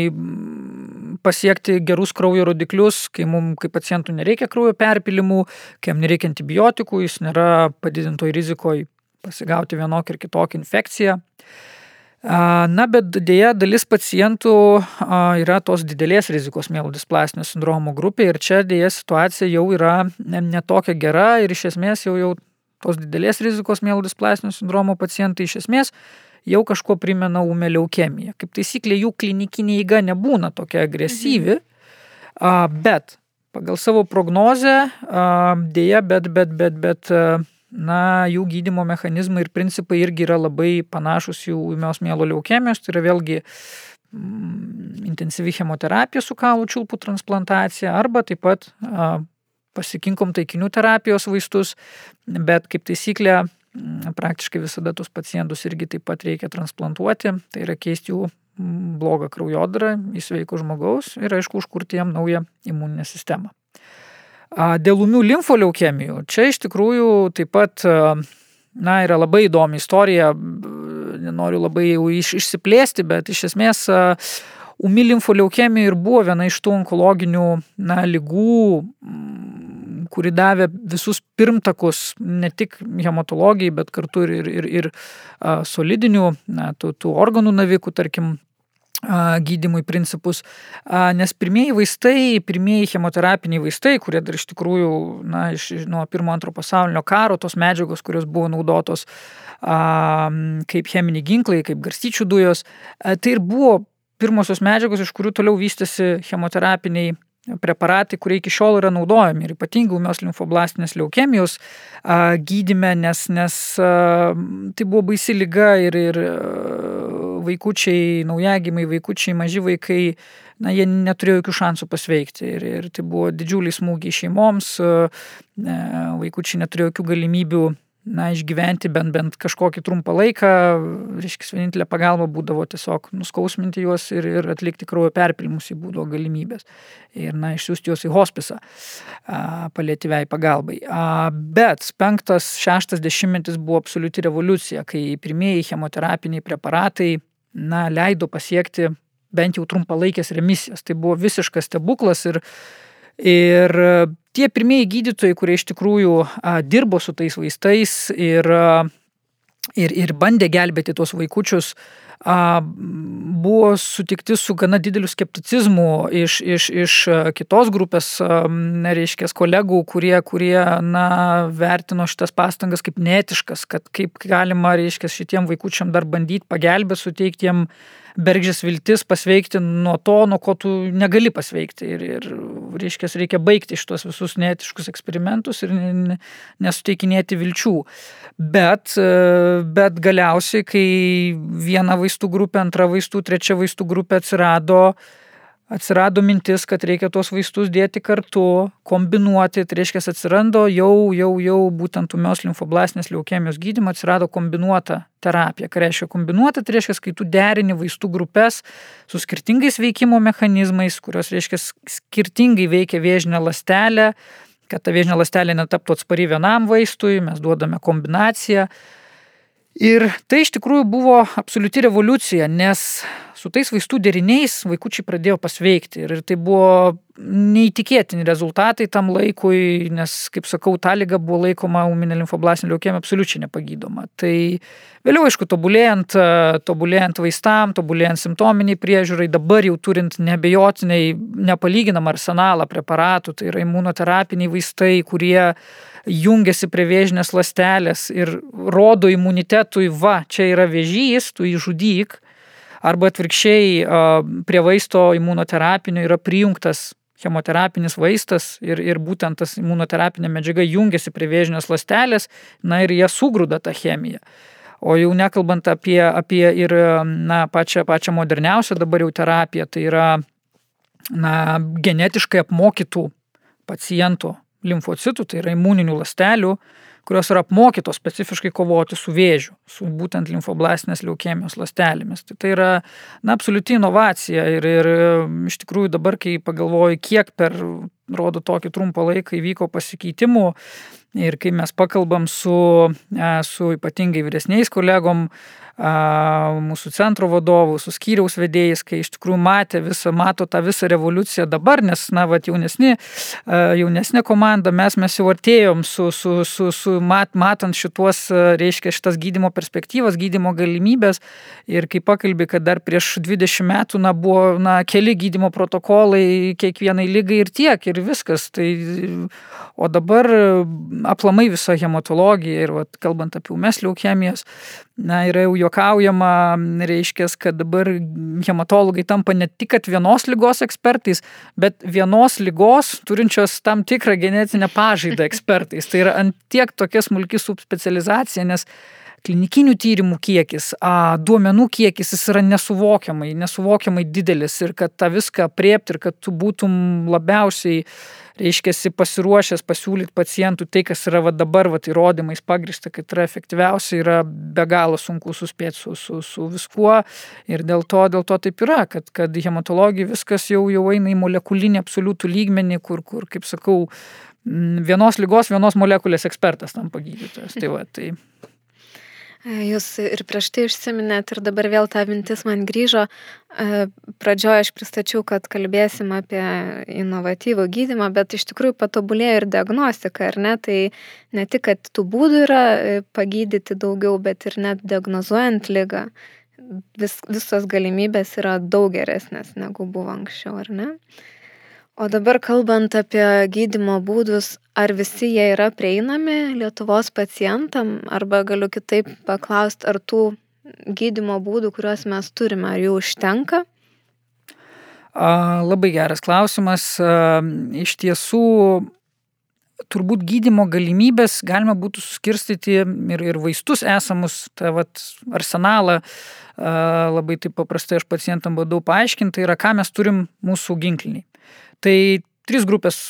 pasiekti gerus kraujo rodiklius, kai mums kaip pacientų nereikia kraujo perpilimų, kai jam nereikia antibiotikų, jis nėra padidintoj rizikoje pasigauti vienokią ir kitokią infekciją. Na, bet dėja dalis pacientų yra tos didelės rizikos mielodisplasinio sindromo grupė ir čia dėja situacija jau yra netokia gera ir iš esmės jau, jau tos didelės rizikos mielodisplasinio sindromo pacientai iš esmės jau kažko primena ūmę leukemiją. Kaip taisyklė, jų klinikinė įga nebūna tokia agresyvi, mhm. bet pagal savo prognozę dėja, bet, bet, bet, bet na, jų gydimo mechanizmai ir principai irgi yra labai panašus jų ūmios mielo leukemijos, tai yra vėlgi mm, intensyvi chemoterapija su kaulų čiulpų transplantacija arba taip pat a, pasikinkom taikinių terapijos vaistus, bet kaip taisyklė mm, praktiškai visada tus pacientus irgi taip pat reikia transplantuoti, tai yra keisti jų mm, blogą kraujodarą į sveiko žmogaus ir aišku užkurti jam naują imuninę sistemą. Dėl umių limfoleukemijų, čia iš tikrųjų taip pat, na, yra labai įdomi istorija, nenoriu labai jau iš, išsiplėsti, bet iš esmės umi limfoleukemija ir buvo viena iš tų onkologinių, na, lygų, kuri davė visus pirmtakus ne tik hematologijai, bet kartu ir, ir, ir, ir solidinių, na, tų, tų organų navikų, tarkim, gydimui principus, nes pirmieji vaistai, pirmieji chemoterapiniai vaistai, kurie dar iš tikrųjų, na, iš, nuo pirmo antro pasaulinio karo, tos medžiagos, kurios buvo naudotos a, kaip cheminiai ginklai, kaip garstyčių dujos, a, tai ir buvo pirmosios medžiagos, iš kurių toliau vystėsi chemoterapiniai preparatai, kurie iki šiol yra naudojami ir ypatingai ūmios limfoblastinės leukemijos gydime, nes, nes tai buvo baisi lyga ir, ir vaikučiai, naujagimiai, vaikučiai, maži vaikai, na, jie neturėjo jokių šansų pasveikti ir, ir tai buvo didžiuliai smūgiai šeimoms, vaikučiai neturėjo jokių galimybių na, išgyventi bent, bent kažkokį trumpą laiką, reiškia, vienintelė pagalba būdavo tiesiog nuskausminti juos ir, ir atlikti kraujo perpilimus į būdavo galimybės. Ir, na, išsiųsti juos į hospisą palėtyviai pagalbai. A, bet penktas, šeštas dešimtmetis buvo absoliuti revoliucija, kai pirmieji chemoterapiniai preparatai, na, leido pasiekti bent jau trumpalaikės remisijas. Tai buvo visiškas stebuklas ir, ir tie pirmieji gydytojai, kurie iš tikrųjų a, dirbo su tais vaistais ir, a, ir, ir bandė gelbėti tuos vaikučius, a, buvo sutikti su gana dideliu skepticizmu iš, iš, iš kitos grupės, reiškia, kolegų, kurie, kurie na, vertino šitas pastangas kaip netiškas, kad kaip galima, reiškia, šitiem vaikučiam dar bandyti pagelbėti, suteikti jiem bergžės viltis pasveikti nuo to, nuo ko tu negali pasveikti. Ir, ir reiškia, reikia baigti šitos visus netiškus eksperimentus ir nesuteikinėti vilčių. Bet, bet galiausiai, kai viena vaistų grupė, antra vaistų, trečia vaistų grupė atsirado, atsirado mintis, kad reikia tuos vaistus dėti kartu, kombinuoti, tai reiškia atsirado jau, jau, jau būtent umios limfoblastinės leukemijos gydimo atsirado kombinuota terapija. Ką reiškia kombinuota, tai reiškia, kai tu derini vaistų grupės su skirtingais veikimo mechanizmais, kurios reiškia skirtingai veikia vėžinė lastelė, kad ta vėžinė lastelė netaptų atspari vienam vaistui, mes duodame kombinaciją. Ir tai iš tikrųjų buvo absoliuti revoliucija, nes su tais vaistų deriniais vaikučiai pradėjo pasveikti. Ir tai buvo neįtikėtini rezultatai tam laikui, nes, kaip sakau, ta lyga buvo laikoma ūminė limfoblastinė leukemija absoliučiai nepagydoma. Tai vėliau, aišku, tobulėjant, tobulėjant vaistam, tobulėjant simptominiai priežiūrai, dabar jau turint nebejotinai nepalyginamą arsenalą preparatų, tai yra imunoterapiniai vaistai, kurie jungiasi prie vėžinės lastelės ir rodo imunitetui, va, čia yra vėžys, tu jį žudyk, arba atvirkščiai prie vaisto imunoterapinio yra prijungtas chemoterapinis vaistas ir, ir būtent tas imunoterapinė medžiaga jungiasi prie vėžinės lastelės, na ir jie sugrūda tą chemiją. O jau nekalbant apie, apie ir na, pačią, pačią moderniausią dabar jau terapiją, tai yra na, genetiškai apmokytų pacientų limfocitų, tai yra imuninių lastelių, kurios yra apmokytos specifiškai kovoti su vėžiu, su būtent limfoblastinės leukemijos lastelėmis. Tai tai yra na, absoliuti inovacija ir, ir iš tikrųjų dabar, kai pagalvoju, kiek per, rodo tokį trumpą laiką įvyko pasikeitimų ir kai mes pakalbam su, e, su ypatingai vyresniais kolegom, mūsų centro vadovų, su skyriaus vedėjais, kai iš tikrųjų matė visą, mato tą visą revoliuciją dabar, nes, na, va, jaunesni, jaunesnė komanda, mes mes jau artėjom su, su, su, su mat, matant šitos, reiškia, šitas gydimo perspektyvas, gydimo galimybės ir kai pakalbė, kad dar prieš 20 metų, na, buvo, na, keli gydimo protokolai kiekvienai lygai ir tiek, ir viskas. Tai, o dabar aplamai visa hematologija ir, va, kalbant apie umes leukemijas, na, yra jau juokaujama, reiškia, kad dabar hematologai tampa ne tik vienos lygos ekspertais, bet vienos lygos turinčios tam tikrą genetinę pažaidą ekspertais. Tai yra ant tiek tokia smulki subspecializacija, nes klinikinių tyrimų kiekis, duomenų kiekis jis yra nesuvokiamai, nesuvokiamai didelis ir kad tą viską priepti ir kad tu būtum labiausiai, reiškia, pasiruošęs pasiūlyti pacientui tai, kas yra va, dabar va, įrodymais pagrįsta, kad yra efektyviausia, yra be galo sunku suspėti su, su, su viskuo ir dėl to, dėl to taip yra, kad, kad hematologija viskas jau, jau eina į molekulinį absoliutų lygmenį, kur, kur kaip sakau, vienos lygos, vienos molekulės ekspertas tam pagydytojas. Tai va, tai Jūs ir prieš tai užsiminėt ir dabar vėl ta mintis man grįžo. Pradžioje aš pristačiau, kad kalbėsim apie inovatyvų gydimą, bet iš tikrųjų patobulėjo ir diagnostika, ar ne? Tai ne tik, kad tų būdų yra e, pagydyti daugiau, bet ir net diagnozuojant lygą. Vis, visos galimybės yra daug geresnės negu buvo anksčiau, ar ne? O dabar kalbant apie gydymo būdus, ar visi jie yra prieinami Lietuvos pacientam, arba galiu kitaip paklausti, ar tų gydymo būdų, kuriuos mes turime, ar jų užtenka? Labai geras klausimas. Iš tiesų, turbūt gydimo galimybės galima būtų suskirstyti ir, ir vaistus esamus, tą vat, arsenalą. Labai taip paprastai aš pacientam bandau paaiškinti, tai yra, ką mes turim mūsų ginkliniai. Tai trys grupės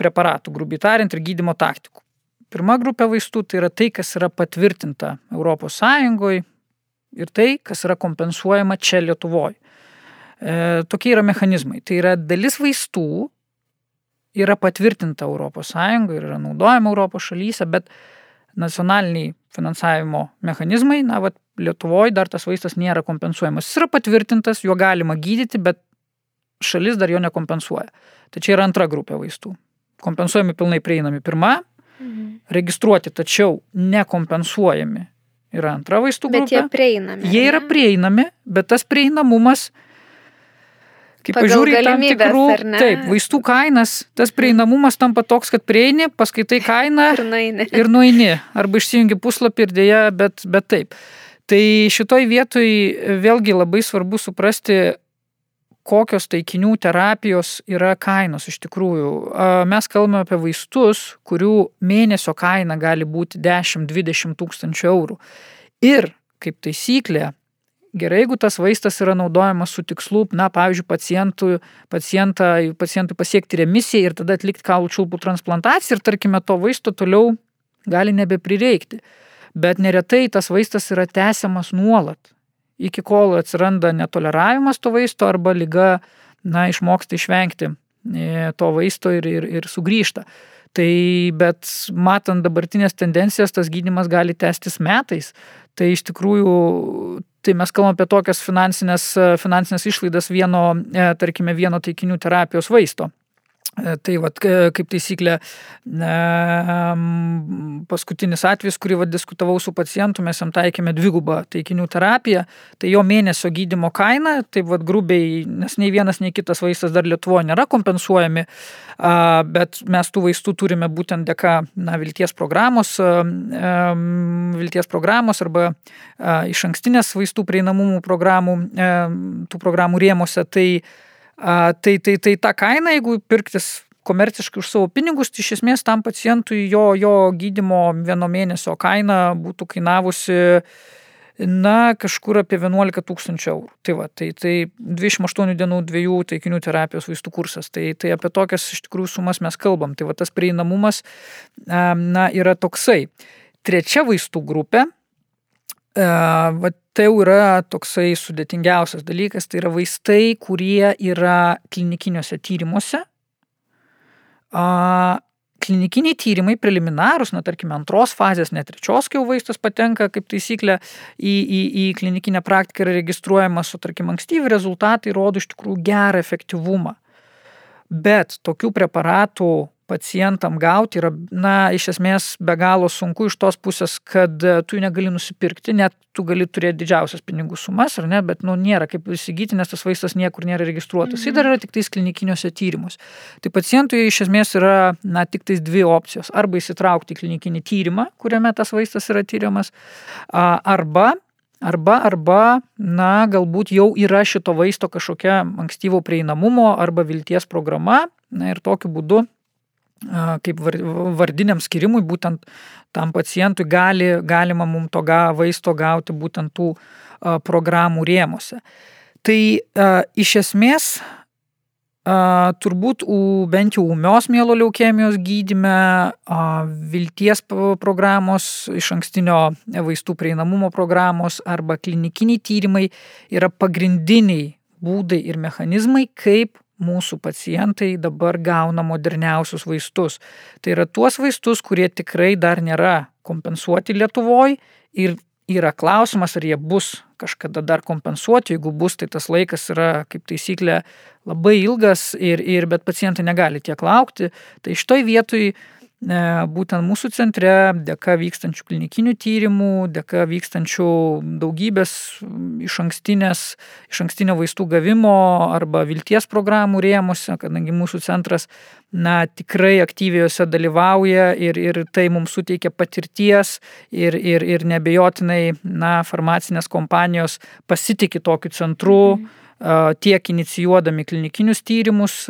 preparatų, grubiai tariant, ir gydimo taktikų. Pirma grupė vaistų tai yra tai, kas yra patvirtinta ES ir tai, kas yra kompensuojama čia Lietuvoje. E, tokie yra mechanizmai. Tai yra dalis vaistų yra patvirtinta ES ir yra naudojama Europos šalyse, bet nacionaliniai finansavimo mechanizmai, na, va, Lietuvoje dar tas vaistas nėra kompensuojamas. Jis yra patvirtintas, juo galima gydyti, bet šalis dar jo nekompensuoja. Tai čia yra antra grupė vaistų. Kompensuojami pilnai prieinami pirma, mhm. registruoti, tačiau nekompensuojami yra antra vaistų grupė. Bet jie prieinami. Jie yra prieinami, bet tas prieinamumas, kaip pažiūrė, tam tikrų, taip, vaistų kainas, tas prieinamumas tampa toks, kad prieini, paskaitai kainą ir nueini. Ir nueini. Arba išsijungi puslapį ir dėja, bet, bet taip. Tai šitoj vietoj vėlgi labai svarbu suprasti, kokios taikinių terapijos yra kainos iš tikrųjų. Mes kalbame apie vaistus, kurių mėnesio kaina gali būti 10-20 tūkstančių eurų. Ir kaip taisyklė, gerai, jeigu tas vaistas yra naudojamas su tikslu, na, pavyzdžiui, pacientui, pacientui pasiekti remisiją ir tada atlikti kaulų čiulpų transplantaciją ir, tarkime, to vaisto toliau gali nebeprireikti. Bet neretai tas vaistas yra tęsiamas nuolat iki kol atsiranda netoleravimas to vaisto arba lyga, na, išmoksta išvengti e, to vaisto ir, ir, ir sugrįžta. Tai bet matant dabartinės tendencijas, tas gydimas gali tęstis metais. Tai iš tikrųjų, tai mes kalbame apie tokias finansinės, finansinės išlaidas vieno, e, tarkime, vieno taikinių terapijos vaisto. E, tai vad, kaip taisyklė, paskutinis atvejis, kurį vad diskutavau su pacientu, mes jam taikėme dvigubą taikinių terapiją, tai jo mėnesio gydimo kaina, tai vad grubiai, nes nei vienas, nei kitas vaistas dar Lietuvoje nėra kompensuojami, bet mes tų vaistų turime būtent dėka na, vilties programos, vilties programos arba iš ankstinės vaistų prieinamumų programų, tų programų rėmose. Tai tai, tai, tai ta kaina, jeigu pirktis komerciškai už savo pinigus, tai iš esmės tam pacientui jo, jo gydimo vieno mėnesio kaina būtų kainavusi na, kažkur apie 11 tūkstančių eurų. Tai va, tai, tai 28 dienų dviejų taikinių terapijos vaistų kursas. Tai, tai apie tokias iš tikrųjų sumas mes kalbam. Tai va, tas prieinamumas, na, yra toksai. Trečia vaistų grupė, va, tai jau yra toksai sudėtingiausias dalykas, tai yra vaistai, kurie yra klinikiniuose tyrimuose. A, klinikiniai tyrimai preliminarūs, na tarkime antros fazės, net trečios, kai jau vaistas patenka kaip taisyklė į, į, į klinikinę praktiką yra registruojamas, o tarkim ankstyvi rezultatai rodo iš tikrųjų gerą efektyvumą. Bet tokių preparatų pacientam gauti yra, na, iš esmės be galo sunku iš tos pusės, kad e, tu jų negali nusipirkti, net tu gali turėti didžiausias pinigų sumas, ar ne, bet, nu, nėra kaip įsigyti, nes tas vaistas niekur nėra registruotas. Mhm. Jis dar yra tik tais klinikiniuose tyrimuose. Tai pacientui iš esmės yra, na, tik tais dvi opcijos. Arba įsitraukti į klinikinį tyrimą, kuriame tas vaistas yra tyriamas, arba Arba, arba, na, galbūt jau yra šito vaisto kažkokia ankstyvo prieinamumo arba vilties programa, na ir tokiu būdu kaip vardiniam skirimui, būtent tam pacientui gali, galima mums to ga, vaisto gauti būtent tų programų rėmose. Tai iš esmės turbūt bent jau ūmios mielo leukemijos gydime, vilties programos, iš ankstinio vaistų prieinamumo programos arba klinikiniai tyrimai yra pagrindiniai būdai ir mechanizmai, kaip mūsų pacientai dabar gauna moderniausius vaistus. Tai yra tuos vaistus, kurie tikrai dar nėra kompensuoti Lietuvoje ir yra klausimas, ar jie bus kažkada dar kompensuoti, jeigu bus, tai tas laikas yra kaip taisyklė labai ilgas ir, ir bet pacientai negali tiek laukti. Tai šitoj vietoj būtent mūsų centre, dėka vykstančių klinikinių tyrimų, dėka vykstančių daugybės iš, iš ankstinio vaistų gavimo arba vilties programų rėmose, kadangi mūsų centras na, tikrai aktyviai juose dalyvauja ir, ir tai mums suteikia patirties ir, ir, ir nebejotinai na, farmacinės kompanijos pasitikė tokiu centru. Mhm. Tiek inicijuodami klinikinius tyrimus,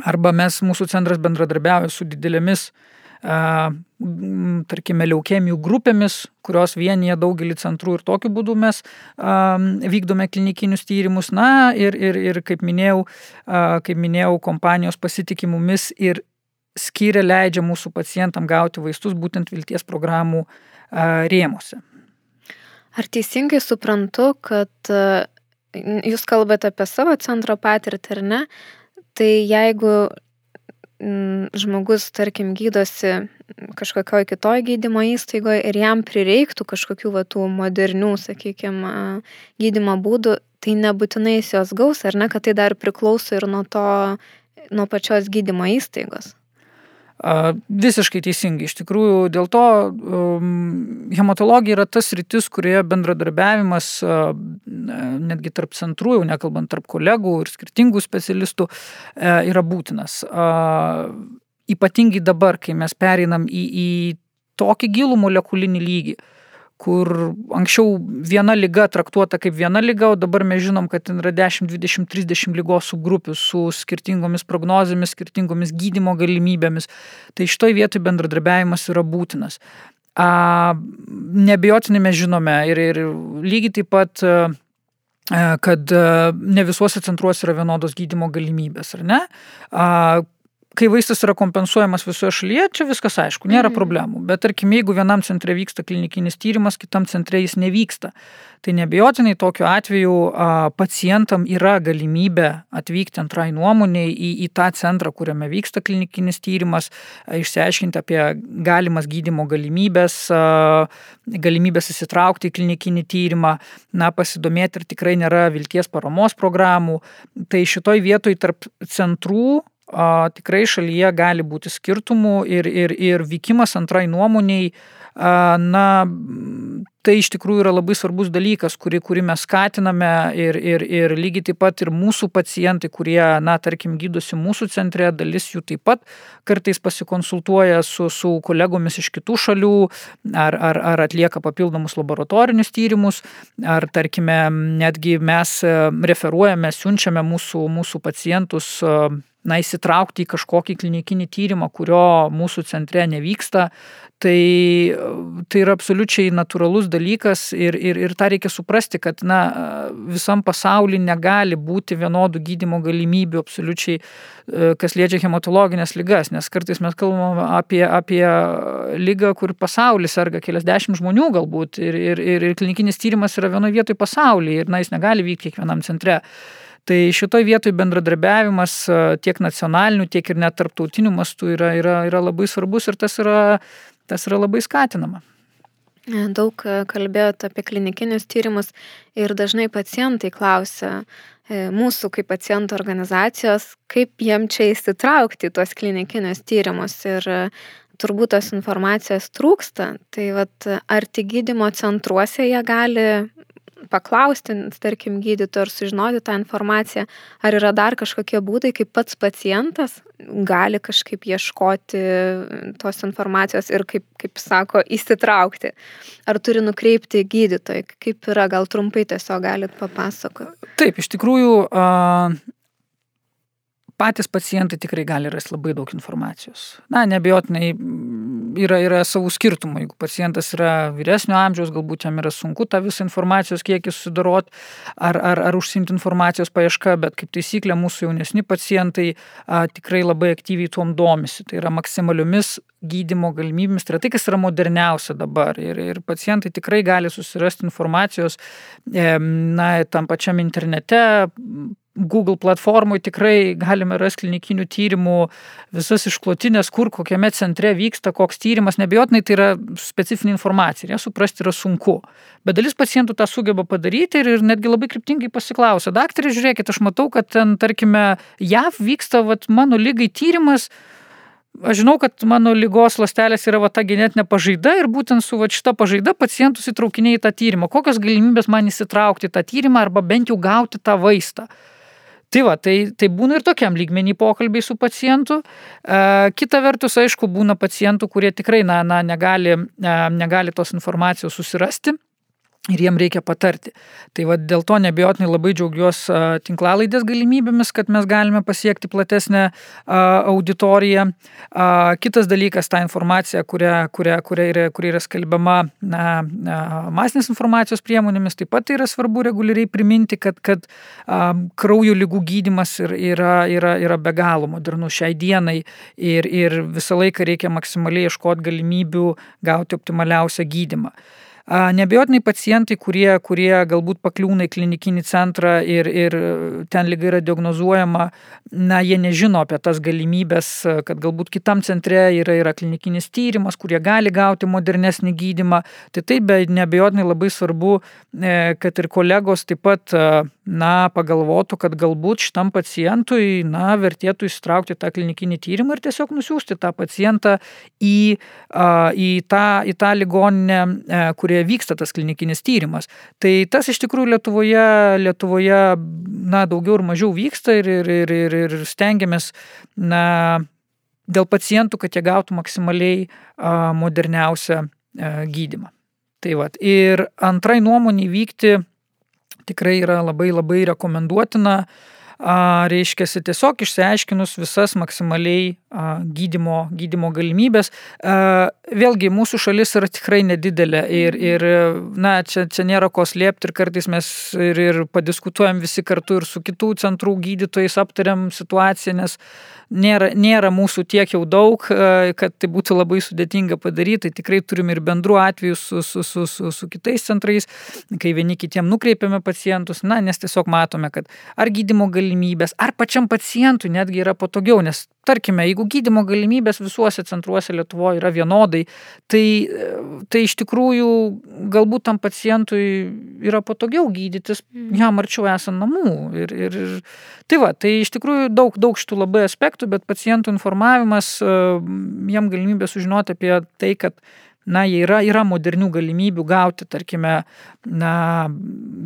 Arba mes, mūsų centras bendradarbiauja su didelėmis, tarkime, leukemijų grupėmis, kurios vienyje daugelį centrų ir tokiu būdu mes vykdome klinikinius tyrimus. Na ir, ir, ir kaip, minėjau, kaip minėjau, kompanijos pasitikimumis ir skiria leidžia mūsų pacientam gauti vaistus būtent vilties programų rėmose. Ar teisingai suprantu, kad jūs kalbate apie savo centro patirtį, ar ne? Tai jeigu mm, žmogus, tarkim, gydosi kažkokioj kitoj gydymo įstaigoje ir jam prireiktų kažkokių va, tų modernių, sakykime, gydymo būdų, tai nebūtinai jis jos gaus, ar ne, kad tai dar priklauso ir nuo to, nuo pačios gydymo įstaigos. Visiškai teisingai. Iš tikrųjų, dėl to um, hematologija yra tas rytis, kurioje bendradarbiavimas netgi tarp centrų, jau nekalbant tarp kolegų ir skirtingų specialistų, uh, yra būtinas. Ypatingai dabar, kai mes pereinam į, į tokį gilų molekulinį lygį, kur anksčiau viena lyga traktuota kaip viena lyga, o dabar mes žinom, kad ten yra 10, 20, 30 lygos subgrupių su skirtingomis prognozėmis, skirtingomis gydimo galimybėmis. Tai šitoj vietoj bendradarbiavimas yra būtinas. A, nebejotinai mes žinome ir, ir lygiai taip pat kad ne visuose centruose yra vienodos gydimo galimybės, ar ne? Kai vaistas yra kompensuojamas visoje šalyje, čia viskas aišku, nėra mhm. problemų. Bet tarkim, jeigu vienam centre vyksta klinikinis tyrimas, kitam centre jis nevyksta, tai nebejotinai tokiu atveju a, pacientam yra galimybė atvykti antrai nuomoniai į, į tą centrą, kuriame vyksta klinikinis tyrimas, a, išsiaiškinti apie galimas gydimo galimybės, a, galimybės įsitraukti į klinikinį tyrimą, na, pasidomėti, ar tikrai nėra vilties paramos programų. Tai šitoj vietoj tarp centrų a, tikrai šalyje gali būti skirtumų ir, ir, ir vykimas antrai nuomoniai, a, na, tai iš tikrųjų yra labai svarbus dalykas, kurį, kurį mes skatiname ir, ir, ir lygiai taip pat ir mūsų pacientai, kurie, na, tarkim, gydosi mūsų centre, dalis jų taip pat kartais pasikonsultuoja su, su kolegomis iš kitų šalių, ar, ar, ar atlieka papildomus laboratorinius tyrimus, ar, tarkime, netgi mes referuojame, siunčiame mūsų, mūsų pacientus na, įsitraukti į kažkokį klinikinį tyrimą, kurio mūsų centre nevyksta, tai, tai yra absoliučiai natūralus dalykas ir, ir, ir tą reikia suprasti, kad na, visam pasaulyje negali būti vienodų gydimo galimybių absoliučiai, e, kas liečia hematologinės lygas, nes kartais mes kalbame apie, apie lygą, kur pasaulis serga keliasdešimt žmonių galbūt ir, ir, ir klinikinis tyrimas yra vienoje vietoje pasaulyje ir na, jis negali vykti kiekvienam centre. Tai šitoje vietoje bendradarbiavimas tiek nacionaliniu, tiek ir net tarptautiniu mastu yra, yra, yra labai svarbus ir tas yra, tas yra labai skatinama. Daug kalbėjote apie klinikinius tyrimus ir dažnai pacientai klausia mūsų kaip pacientų organizacijos, kaip jiem čia įsitraukti į tuos klinikinius tyrimus. Ir turbūt tos informacijos trūksta. Tai vat, ar tik gydymo centruose jie gali paklausti, tarkim, gydytojo ir sužinoti tą informaciją, ar yra dar kažkokie būdai, kaip pats pacientas gali kažkaip ieškoti tos informacijos ir, kaip, kaip sako, įsitraukti. Ar turi nukreipti gydytojai, kaip yra, gal trumpai tiesiog galit papasakoti. Taip, iš tikrųjų, patys pacientai tikrai gali rasti labai daug informacijos. Na, nebejotinai yra, yra savų skirtumų. Jeigu pacientas yra vyresnio amžiaus, galbūt jam yra sunku tą visą informacijos kiekį susidoroti ar, ar, ar užsimti informacijos paiešką, bet kaip taisyklė mūsų jaunesni pacientai a, tikrai labai aktyviai tuom domisi. Tai yra maksimaliomis gydimo galimybėmis, tai yra tai, kas yra moderniausia dabar. Ir, ir pacientai tikrai gali susirasti informacijos e, na, tam pačiam internete, Google platformui tikrai galime rasti klinikinių tyrimų, visas išklotinės, kur, kokiame centre vyksta, koks tyrimas, nebejotinai tai yra specifinė informacija ir ją suprasti yra sunku. Bet dalis pacientų tą sugeba padaryti ir, ir netgi labai kryptingai pasiklausia, daktarė, žiūrėkit, aš matau, kad ten, tarkime, JAV vyksta vat, mano lygai tyrimas, Aš žinau, kad mano lygos lastelės yra va ta genetinė pažaida ir būtent su va šita pažaida pacientus įtraukinėjai į tą tyrimą. Kokios galimybės man įsitraukti į tą tyrimą arba bent jau gauti tą vaistą. Tai va, tai, tai būna ir tokiam lygmenį pokalbiai su pacientu. E, kita vertus, aišku, būna pacientų, kurie tikrai na, na, negali, e, negali tos informacijos susirasti ir jiem reikia patarti. Tai va dėl to nebejotinai labai džiaugiuosi tinklalaidės galimybėmis, kad mes galime pasiekti platesnę auditoriją. Kitas dalykas, ta informacija, kuria, kuria, kuria, yra, kuria yra skelbiama na, masinės informacijos priemonėmis, taip pat yra svarbu reguliariai priminti, kad, kad kraujo lygų gydimas yra, yra, yra be galo modernus šiai dienai ir, ir visą laiką reikia maksimaliai ieškoti galimybių gauti optimaliausią gydimą. Nebejotinai pacientai, kurie, kurie galbūt pakliūna į klinikinį centrą ir, ir ten lyga yra diagnozuojama, na, jie nežino apie tas galimybės, kad galbūt kitam centre yra, yra klinikinis tyrimas, kurie gali gauti modernesnį gydimą. Tai taip, bet nebejotinai labai svarbu, e, kad ir kolegos taip pat, na, pagalvotų, kad galbūt šitam pacientui, na, vertėtų įsitraukti tą klinikinį tyrimą ir tiesiog nusiųsti tą pacientą į, į, tą, į tą ligoninę, e, kuri kurioje vyksta tas klinikinis tyrimas. Tai tas iš tikrųjų Lietuvoje, Lietuvoje na, daugiau ir mažiau vyksta ir, ir, ir, ir, ir stengiamės na, dėl pacientų, kad jie gautų maksimaliai a, moderniausią a, gydimą. Tai vat. Ir antrai nuomonė vykti tikrai yra labai labai rekomenduotina. Reiškia, tiesiog išsiaiškinus visas maksimaliai gydimo, gydimo galimybės. Vėlgi, mūsų šalis yra tikrai nedidelė ir, ir na, čia, čia nėra ko slėpti ir kartais mes ir, ir padiskutuojam visi kartu ir su kitų centrų gydytojais aptariam situaciją, nes nėra, nėra mūsų tiek jau daug, kad tai būtų labai sudėtinga padaryti. Tai tikrai turim ir bendrų atvejų su, su, su, su, su kitais centrais, kai vieni kitiem nukreipiame pacientus, na, nes tiesiog matome, kad ar gydimo galimybės, ar pačiam pacientui netgi yra patogiau, nes tarkime, jeigu gydimo galimybės visuose centruose Lietuvoje yra vienodai, tai, tai iš tikrųjų galbūt tam pacientui yra patogiau gydytis mm. jam arčiau esant namų. Ir, ir, tai va, tai iš tikrųjų daug, daug šitų labai aspektų, bet pacientų informavimas, jam galimybė sužinoti apie tai, kad na, yra, yra modernių galimybių gauti, tarkime, na,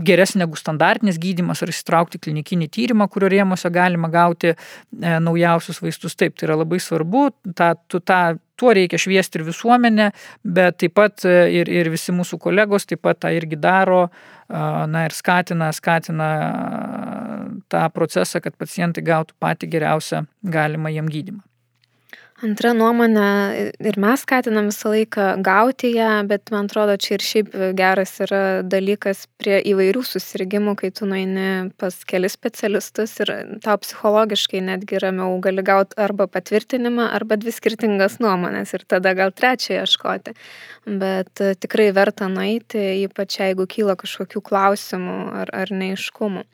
geresnį negu standartinis gydimas ar įsitraukti klinikinį tyrimą, kurio rėmose galima gauti e, naujausius vaistus. Taip, tai yra labai svarbu, tą, tą, tuo reikia šviesti ir visuomenę, bet taip pat e, ir, ir visi mūsų kolegos taip pat tą irgi daro, na ir skatina, skatina tą procesą, kad pacientai gautų patį geriausią galimą jiem gydimą. Antra nuomonė, ir mes skatinam visą laiką gauti ją, bet man atrodo, čia ir šiaip geras yra dalykas prie įvairių susirgymų, kai tu nueini pas kelius specialistus ir tau psichologiškai netgi ramiau gali gauti arba patvirtinimą, arba dvi skirtingas nuomonės ir tada gal trečią ieškoti. Bet tikrai verta nueiti, ypač jeigu kyla kažkokių klausimų ar, ar neiškumų.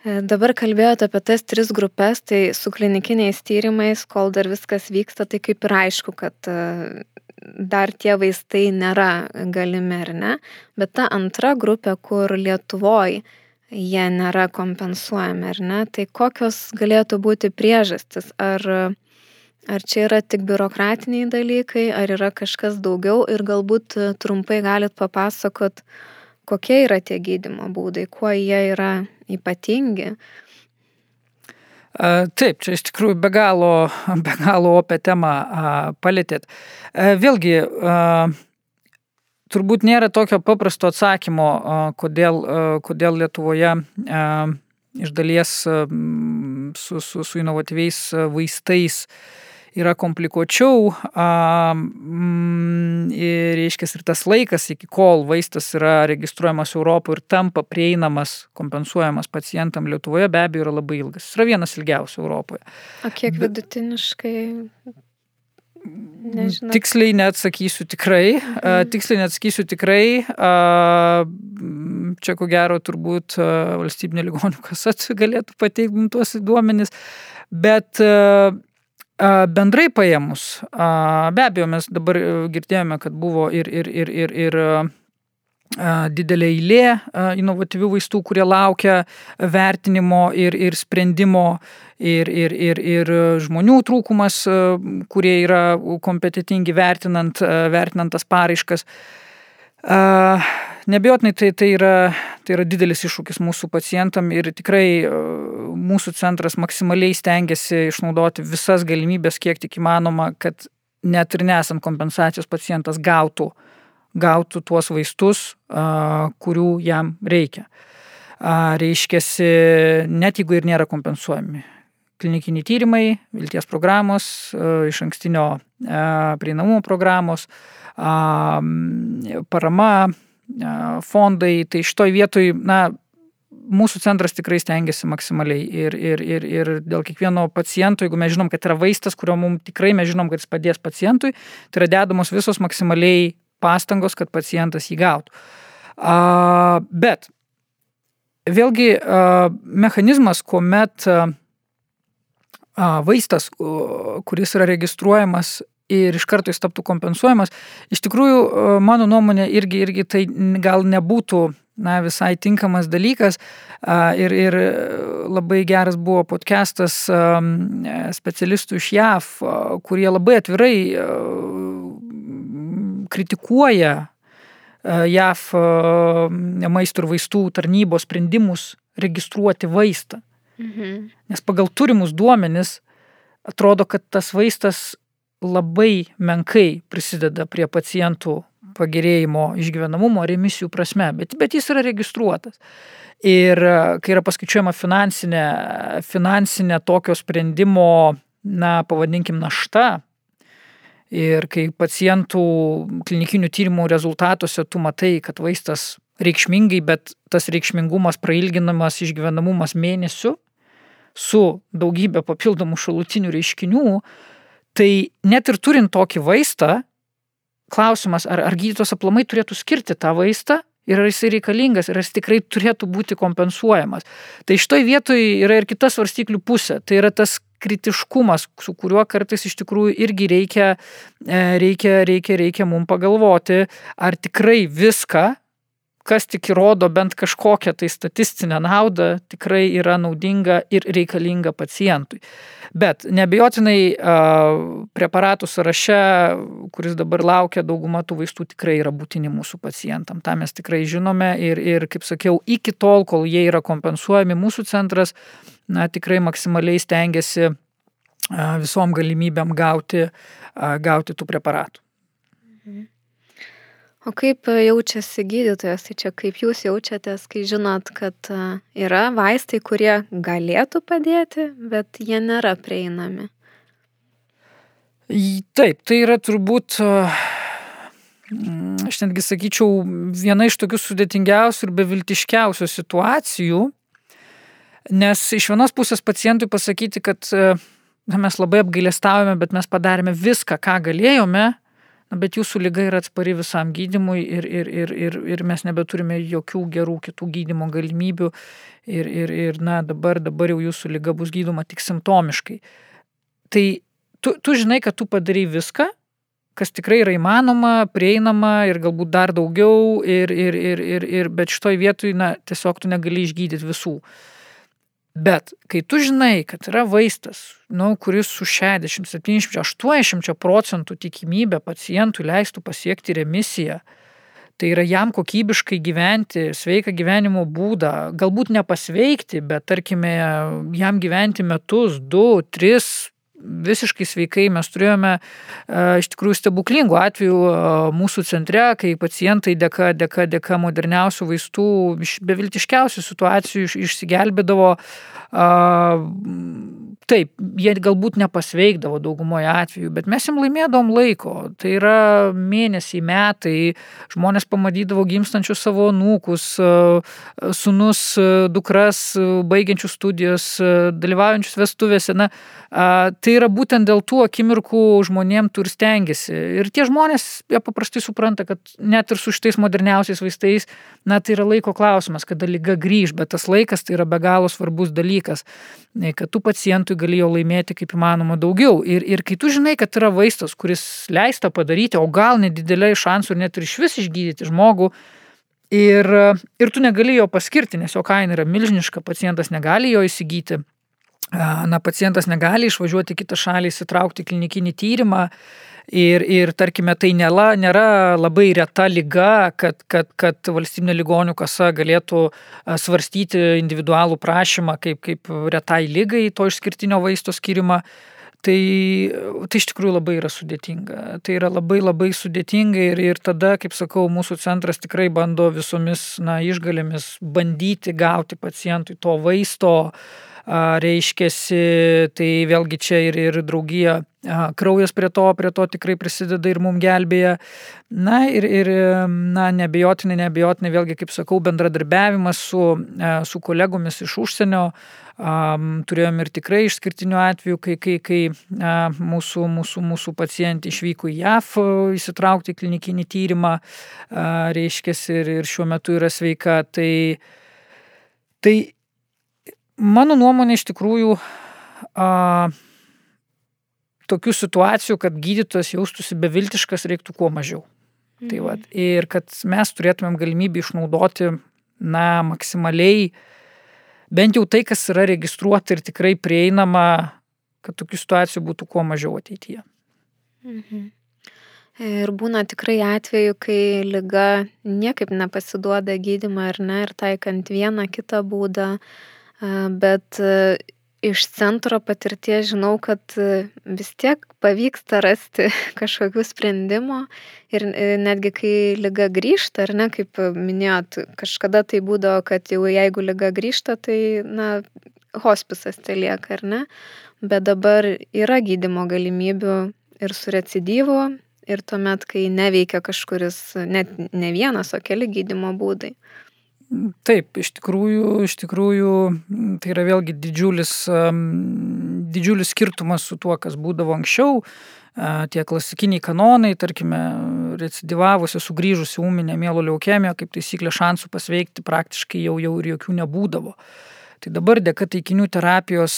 E, dabar kalbėjote apie tas tris grupės, tai su klinikiniais tyrimais, kol dar viskas vyksta, tai kaip ir aišku, kad e, dar tie vaistai nėra galimi ar ne, bet ta antra grupė, kur Lietuvoje jie nėra kompensuojami ar ne, tai kokios galėtų būti priežastis, ar, ar čia yra tik biurokratiniai dalykai, ar yra kažkas daugiau? Ir galbūt trumpai galit papasakot, kokie yra tie gydimo būdai, kuo jie yra ypatingi. Taip, čia iš tikrųjų be galo, be galo opę temą palėtėt. Vėlgi, turbūt nėra tokio paprasto atsakymo, kodėl, kodėl Lietuvoje iš dalies su, su, su inovatyviais vaistais yra komplikuočiau, a, mm, ir, reiškia, ir tas laikas, iki kol vaistas yra registruojamas Europoje ir tampa prieinamas, kompensuojamas pacientam Lietuvoje, be abejo yra labai ilgas. Jis yra vienas ilgiausių Europoje. O kiek vidutiniškai? Nežinau. Tiksliai neatsakysiu tikrai, mhm. tiksliai neatsakysiu tikrai, čia ko gero turbūt valstybinė ligonių kasa galėtų pateikti tuos duomenis, bet Bendrai paėmus, be abejo, mes dabar e, girdėjome, kad buvo ir, ir, ir, ir, ir didelė eilė inovatyvių vaistų, kurie laukia vertinimo ir, ir sprendimo, ir, ir, ir, ir žmonių trūkumas, kurie yra kompetitingi vertinant, vertinant tas paraiškas. Nebijotinai tai, tai, yra, tai yra didelis iššūkis mūsų pacientam ir tikrai mūsų centras maksimaliai stengiasi išnaudoti visas galimybės, kiek tik įmanoma, kad net ir nesant kompensacijos pacientas gautų, gautų tuos vaistus, kurių jam reikia. Reiškia, net jeigu ir nėra kompensuojami. Klinikiniai tyrimai, vilties programos, iš ankstinio prieinamumo programos, parama fondai, tai šitoj vietoj, na, mūsų centras tikrai stengiasi maksimaliai ir, ir, ir, ir dėl kiekvieno paciento, jeigu mes žinom, kad yra vaistas, kurio mums tikrai mes žinom, kad jis padės pacientui, tai yra dedamos visos maksimaliai pastangos, kad pacientas jį gautų. A, bet vėlgi a, mechanizmas, kuomet a, vaistas, kuris yra registruojamas ir iš karto jis taptų kompensuojamas. Iš tikrųjų, e, mano nuomonė irgi, irgi tai gal nebūtų na, visai tinkamas dalykas. Ir, ir labai geras buvo podcastas specialistų iš JAV, kurie labai atvirai kritikuoja JAV maisto ir vaistų tarnybos sprendimus registruoti vaistą. Mhm. Nes pagal turimus duomenis atrodo, kad tas vaistas labai menkai prisideda prie pacientų pagerėjimo išgyvenamumo remisijų prasme, bet, bet jis yra registruotas. Ir e, kai yra paskaičiuojama finansinė, finansinė tokio sprendimo, na, pavadinkim, našta, ir kai pacientų klinikinių tyrimų rezultatuose tu matai, kad vaistas reikšmingai, bet tas reikšmingumas prailginamas išgyvenamumas mėnesių su daugybė papildomų šalutinių reiškinių, tai net ir turint tokį vaistą, klausimas, ar, ar gydytos aplamai turėtų skirti tą vaistą ir ar jisai reikalingas, ir ar jis tikrai turėtų būti kompensuojamas. Tai šitoj vietoj yra ir kita svarstyklių pusė. Tai yra tas kritiškumas, su kuriuo kartais iš tikrųjų irgi reikia, e, reikia, reikia, reikia mums pagalvoti, ar tikrai viską, kas tik įrodo bent kažkokią tai statistinę naudą, tikrai yra naudinga ir reikalinga pacientui. Bet nebejotinai preparatų sąraše, kuris dabar laukia, dauguma tų vaistų tikrai yra būtini mūsų pacientam. Ta mes tikrai žinome ir, ir, kaip sakiau, iki tol, kol jie yra kompensuojami, mūsų centras na, tikrai maksimaliai stengiasi visom galimybėm gauti, gauti tų preparatų. Mhm. O kaip e, jaučiasi gydytojas, tai čia kaip jūs jaučiatės, kai žinot, kad e, yra vaistai, kurie galėtų padėti, bet jie nėra prieinami? Taip, tai yra turbūt, e, aš netgi sakyčiau, viena iš tokių sudėtingiausių ir beviltiškiausių situacijų, nes iš vienos pusės pacientui pasakyti, kad na, mes labai apgailestavome, bet mes padarėme viską, ką galėjome, Na, bet jūsų lyga yra atspari visam gydimui ir, ir, ir, ir, ir mes nebeturime jokių gerų kitų gydimo galimybių ir, ir, ir na, dabar, dabar jau jūsų lyga bus gydoma tik simptomiškai. Tai tu, tu žinai, kad tu padarai viską, kas tikrai yra įmanoma, prieinama ir galbūt dar daugiau, ir, ir, ir, ir, ir, bet šitoj vietoj, na, tiesiog tu negali išgydyti visų. Bet kai tu žinai, kad yra vaistas, nu, kuris su 60, 70, 80 procentų tikimybė pacientui leistų pasiekti remisiją, tai yra jam kokybiškai gyventi, sveiką gyvenimo būdą, galbūt nepasveikti, bet tarkime, jam gyventi metus, du, tris, visiškai sveikai. Mes turėjome e, iš tikrųjų stebuklingų atvejų e, mūsų centre, kai pacientai dėka, dėka, dėka moderniausių vaistų iš beviltiškiausių situacijų išsigelbėdavo Taip, jie galbūt nepasveikdavo daugumoje atveju, bet mes jam laimėdavom laiko. Tai yra mėnesiai, metai, žmonės pamatydavo gimstančius savo nūkus, sunus, dukras, baigiančius studijas, dalyvaujančius vestuvėse. Na, tai yra būtent dėl tų akimirkų žmonėm tu ir stengiasi. Ir tie žmonės, jie paprastai supranta, kad net ir su šitais moderniausiais vaistais, na, tai yra laiko klausimas, kada lyga grįž, bet tas laikas tai yra be galo svarbus dalykas kad tų pacientų galėjo laimėti kaip įmanoma daugiau. Ir, ir kai tu žinai, kad yra vaistas, kuris leista padaryti, o gal nedidelai šansų net ir iš vis išgydyti žmogų, ir, ir tu negali jo paskirti, nes jo kaina yra milžiniška, pacientas negali jo įsigyti. Na, pacientas negali išvažiuoti į kitą šalį, įsitraukti klinikinį tyrimą, Ir, ir tarkime, tai nėra, nėra labai reta lyga, kad, kad, kad valstybinė ligonių kasa galėtų svarstyti individualų prašymą kaip, kaip retai lygai to išskirtinio vaisto skirimą. Tai, tai iš tikrųjų labai yra sudėtinga. Tai yra labai labai sudėtinga ir, ir tada, kaip sakau, mūsų centras tikrai bando visomis na, išgalėmis bandyti gauti pacientui to vaisto, uh, reiškiasi, tai vėlgi čia ir, ir draugija kraujas prie to, prie to tikrai prisideda ir mum gelbėja. Na ir, ir na, nebejotinai, nebejotinai, vėlgi, kaip sakau, bendradarbiavimas su, su kolegomis iš užsienio. Um, turėjom ir tikrai išskirtinių atvejų, kai, kai, kai uh, mūsų, mūsų, mūsų pacientė išvyko į JAF įsitraukti į klinikinį tyrimą, uh, reiškia, ir, ir šiuo metu yra sveika. Tai, tai Mano nuomonė iš tikrųjų a, tokių situacijų, kad gydytojas jaustųsi beviltiškas, reiktų kuo mažiau. Tai mhm. Tai va, ir kad mes turėtumėm galimybę išnaudoti, na, maksimaliai bent jau tai, kas yra registruota ir tikrai prieinama, kad tokių situacijų būtų kuo mažiau ateityje. Mhm. Ir būna tikrai atveju, kai lyga niekaip nepasiduoda gydimą ar ne, ir taikant vieną kitą būdą, bet iš centro patirties žinau, kad e, vis tiek pavyksta rasti kažkokių sprendimų ir e, netgi kai lyga grįžta, ar ne, kaip minėjot, kažkada tai būdavo, kad jau jeigu lyga grįžta, tai, na, hospisas tai lieka, ar ne, bet dabar yra gydimo galimybių ir su recidyvu, ir tuomet, kai neveikia kažkuris, net ne vienas, o keli gydimo būdai. Taip, iš tikrųjų, iš tikrųjų tai yra vėlgi didžiulis, didžiulis skirtumas su tuo, kas būdavo anksčiau. Tie klasikiniai kanonai, tarkime, recidivavusi, sugrįžusi ūminė mėlo leukemija, kaip taisyklė šansų pasveikti praktiškai jau, jau ir jokių nebūdavo. Tai dabar dėka taikinių terapijos,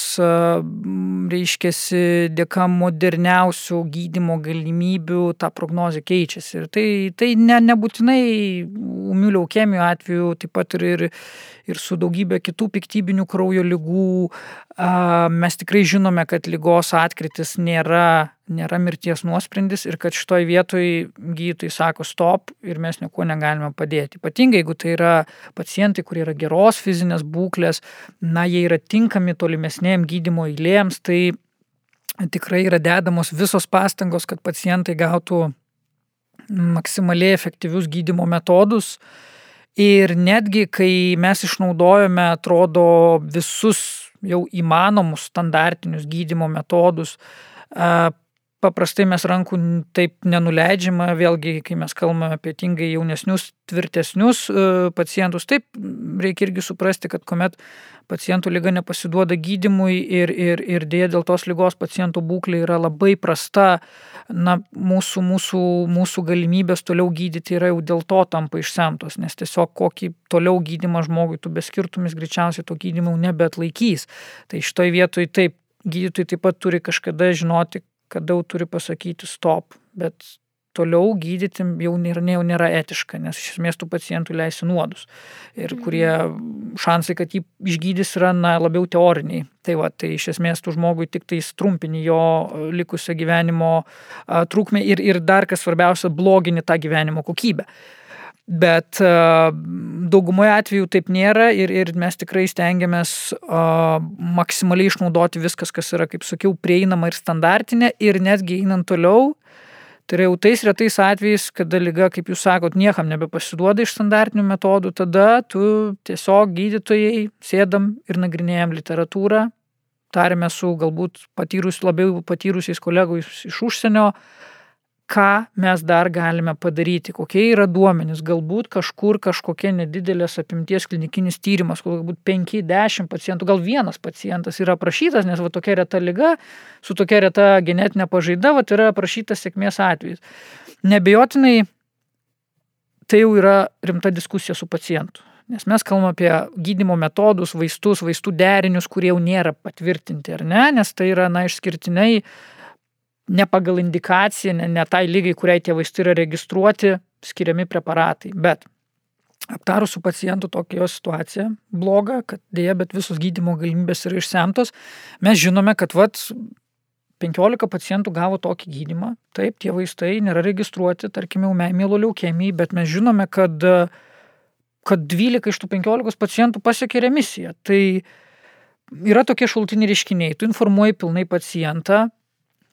reiškiasi, dėka moderniausių gydimo galimybių ta prognozija keičiasi. Ir tai, tai ne, nebūtinai umių leukemijų atveju, taip pat ir, ir, ir su daugybė kitų piktybinių kraujo lygų. Mes tikrai žinome, kad lygos atkritis nėra nėra mirties nuosprendis ir kad šitoj vietoj gydytojai sako stop ir mes nieko negalime padėti. Ypatingai, jeigu tai yra pacientai, kurie yra geros fizinės būklės, na, jie yra tinkami tolimesnėm gydimo eilėms, tai tikrai yra dedamos visos pastangos, kad pacientai gautų maksimaliai efektyvius gydimo metodus. Ir netgi, kai mes išnaudojame, atrodo, visus jau įmanomus standartinius gydimo metodus, paprastai mes rankų taip nenuleidžiama, vėlgi, kai mes kalbame apie tingai jaunesnius, tvirtesnius e, pacientus, taip reikia irgi suprasti, kad kuomet pacientų lyga nepasiduoda gydimui ir, ir, ir dėja dėl tos lygos pacientų būklė yra labai prasta, na, mūsų, mūsų, mūsų galimybės toliau gydyti yra jau dėl to tampa išsemtos, nes tiesiog kokį toliau gydimą žmogui tu beskirtumis greičiausiai to gydimo nebetlaikys. Tai šitoj vietoj taip, gydytojai taip pat turi kažkada žinoti, kada jau turi pasakyti stop, bet toliau gydyti jau nėra, jau nėra etiška, nes iš esmės tų pacientų leisi nuodus. Ir kurie mhm. šansai, kad jį išgydys, yra na, labiau teoriniai. Tai va, tai iš esmės tų žmogui tik tai trumpini jo likusią gyvenimo a, trukmę ir, ir dar kas svarbiausia, blogini tą gyvenimo kokybę. Bet uh, daugumoje atveju taip nėra ir, ir mes tikrai stengiamės uh, maksimaliai išnaudoti viskas, kas yra, kaip sakiau, prieinama ir standartinė ir netgi einant toliau, tai yra jau tais retais atvejais, kada lyga, kaip jūs sakot, niekam nebepasiduoda iš standartinių metodų, tada tu tiesiog gydytojai sėdam ir nagrinėjam literatūrą, tarėme su galbūt patyrus, labiau patyrusiais kolegais iš užsienio, uh, ką mes dar galime padaryti, kokie yra duomenys, galbūt kažkur kažkokia nedidelės apimties klinikinis tyrimas, galbūt 5-10 pacientų, gal vienas pacientas yra aprašytas, nes va tokia reta lyga, su tokia reta genetinė pažaida, va yra aprašytas sėkmės atvejis. Nebejotinai tai jau yra rimta diskusija su pacientu. Nes mes kalbame apie gydimo metodus, vaistus, vaistų derinius, kurie jau nėra patvirtinti, ar ne, nes tai yra, na, išskirtinai uh, ne pagal indikaciją, ne, ne tai lygai, kuriai tie vaistai yra registruoti, skiriami preparatai. Bet aptarus su pacientu tokią situaciją blogą, kad dėja, bet visos gydimo galimybės yra išsemtos, mes žinome, kad vat 15 pacientų gavo tokį gydimą. Taip, tie vaistai nėra registruoti, tarkime, mėlylo leukemijai, bet mes žinome, kad, kad 12 iš tų 15 pacientų pasiekė remisiją. Tai yra tokie šaltiniai reiškiniai. Tu informuoji pilnai pacientą,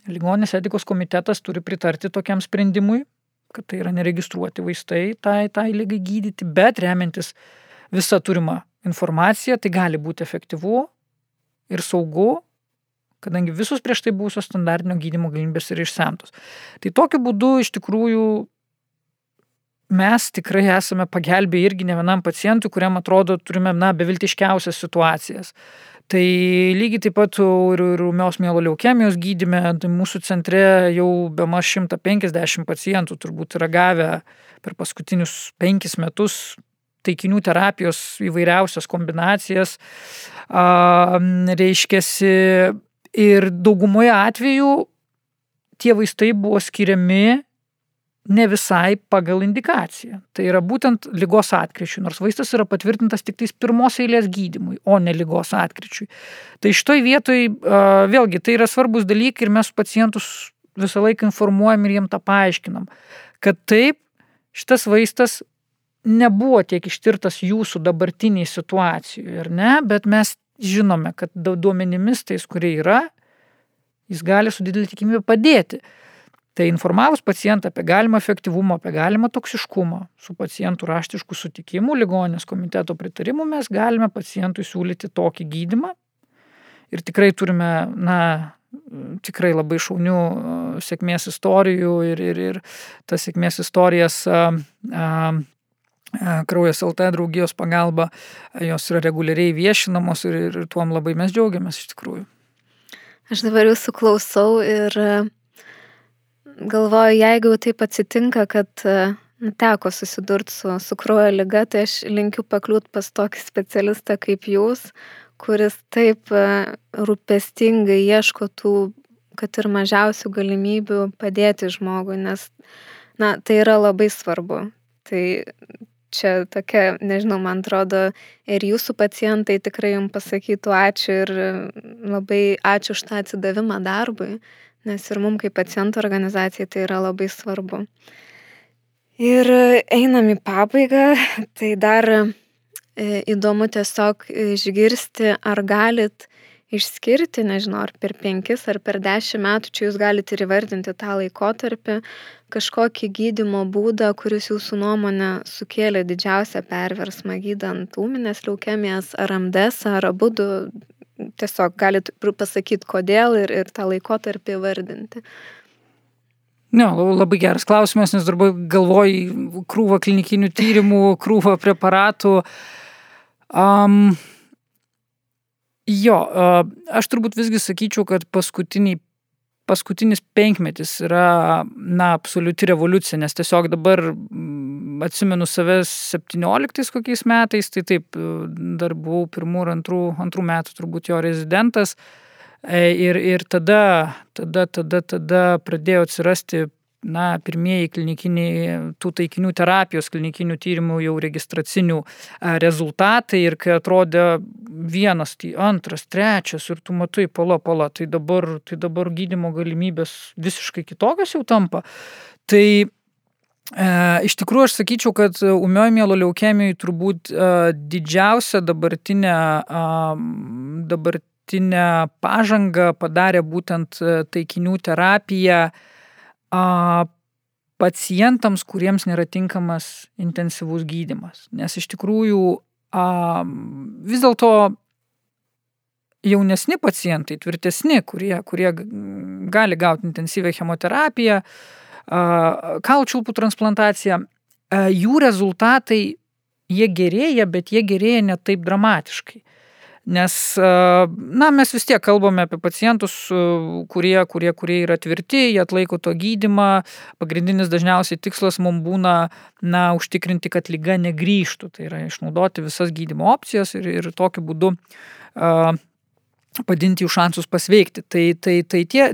Ligoninės etikos komitetas turi pritarti tokiam sprendimui, kad tai yra neregistruoti vaistai tai, tai lygai gydyti, bet remiantis visą turimą informaciją, tai gali būti efektyvu ir saugu, kadangi visus prieš tai buvusios standartinio gydimo galimybės yra išsemtos. Tai tokiu būdu iš tikrųjų mes tikrai esame pagelbėję irgi ne vienam pacientui, kuriam atrodo turime, na, beviltiškiausias situacijas. Tai lygiai taip pat ir rūmios mielo leukemijos gydime, tai mūsų centre jau be maž 150 pacientų turbūt yra gavę per paskutinius penkis metus taikinių terapijos įvairiausias kombinacijas. A, reiškiasi ir daugumoje atvejų tie vaistai buvo skiriami ne visai pagal indikaciją. Tai yra būtent lygos atkryčiui, nors vaistas yra patvirtintas tik tais pirmos eilės gydimui, o ne lygos atkryčiui. Tai šitoj vietoj vėlgi tai yra svarbus dalykai ir mes pacientus visą laiką informuojam ir jiem tą paaiškinam, kad taip, šitas vaistas nebuvo tiek ištirtas jūsų dabartiniai situacijoje, ar ne, bet mes žinome, kad duomenimis tais, kurie yra, jis gali su didelį tikimybę padėti. Tai informavus pacientą apie galimą efektyvumą, apie galimą toksiškumą, su pacientų raštiškų sutikimų, ligonės komiteto pritarimu mes galime pacientui siūlyti tokį gydimą. Ir tikrai turime, na, tikrai labai šaunių sėkmės istorijų ir, ir, ir tas sėkmės istorijas a, a, Kraujas LT draugijos pagalba, jos yra reguliariai viešinamos ir, ir tuom labai mes džiaugiamės iš tikrųjų. Aš dabar jūsų klausau ir galvoju, jeigu taip atsitinka, kad e, nu, teko susidurti su, su kraujo lyga, tai aš linkiu pakliūt pas tokį specialistą kaip jūs, kuris taip e, rūpestingai ieško tų, kad ir mažiausių galimybių padėti žmogui, nes, na, tai yra labai svarbu. Tai čia tokia, nežinau, man atrodo, ir jūsų pacientai tikrai jums pasakytų ačiū ir labai ačiū už tą atsidavimą darbui, nes ir mums kaip pacientų organizacijai tai yra labai svarbu. Ir einam į pabaigą, tai dar e, įdomu tiesiog išgirsti, ar galit išskirti, nežinau, ar per penkis, ar per dešimt metų, čia jūs galite ir įvardinti tą laikotarpį, kažkokį gydimo būdą, kuris jūsų nuomonė sukėlė didžiausią perversmą gydant ūminės leukemijas, ar MDS, ar abu du tiesiog galit pasakyti, kodėl ir, ir tą laikotarpį vardinti. Ne, labai geras klausimas, nes dabar galvoju krūvą klinikinių tyrimų, krūvą preparatų. Um, jo, aš turbūt visgi sakyčiau, kad paskutiniai paskutinis penkmetis yra, na, absoliuti revoliucija, nes tiesiog dabar mm, atsimenu save 17 kokiais metais, tai taip, dar buvau pirmų ir antrų, antrų metų turbūt jo rezidentas. E, ir, ir tada, tada, tada, tada pradėjo atsirasti na, pirmieji klinikiniai tų taikinių terapijos, klinikinių tyrimų jau registracinių rezultatai ir kai atrodė vienas, tai antras, trečias ir tu matai, pala, pala, tai dabar, tai dabar gydimo galimybės visiškai kitokios jau tampa. Tai e, iš tikrųjų aš sakyčiau, kad umioji mielo leukemijai turbūt e, didžiausia dabartinė, e, dabartinė pažanga padarė būtent taikinių terapija a, pacientams, kuriems nėra tinkamas intensyvus gydimas. Nes iš tikrųjų a, vis dėlto jaunesni pacientai, tvirtesni, kurie, kurie gali gauti intensyvę chemoterapiją, kaučiulpų transplantaciją, jų rezultatai jie gerėja, bet jie gerėja ne taip dramatiškai. Nes, na, mes vis tiek kalbame apie pacientus, kurie, kurie, kurie yra tvirti, jie atlaiko to gydimą. Pagrindinis dažniausiai tikslas mums būna, na, užtikrinti, kad lyga negryžtų. Tai yra išnaudoti visas gydimo opcijas ir, ir tokiu būdu uh, padinti jų šansus pasveikti. Tai, tai, tai tie,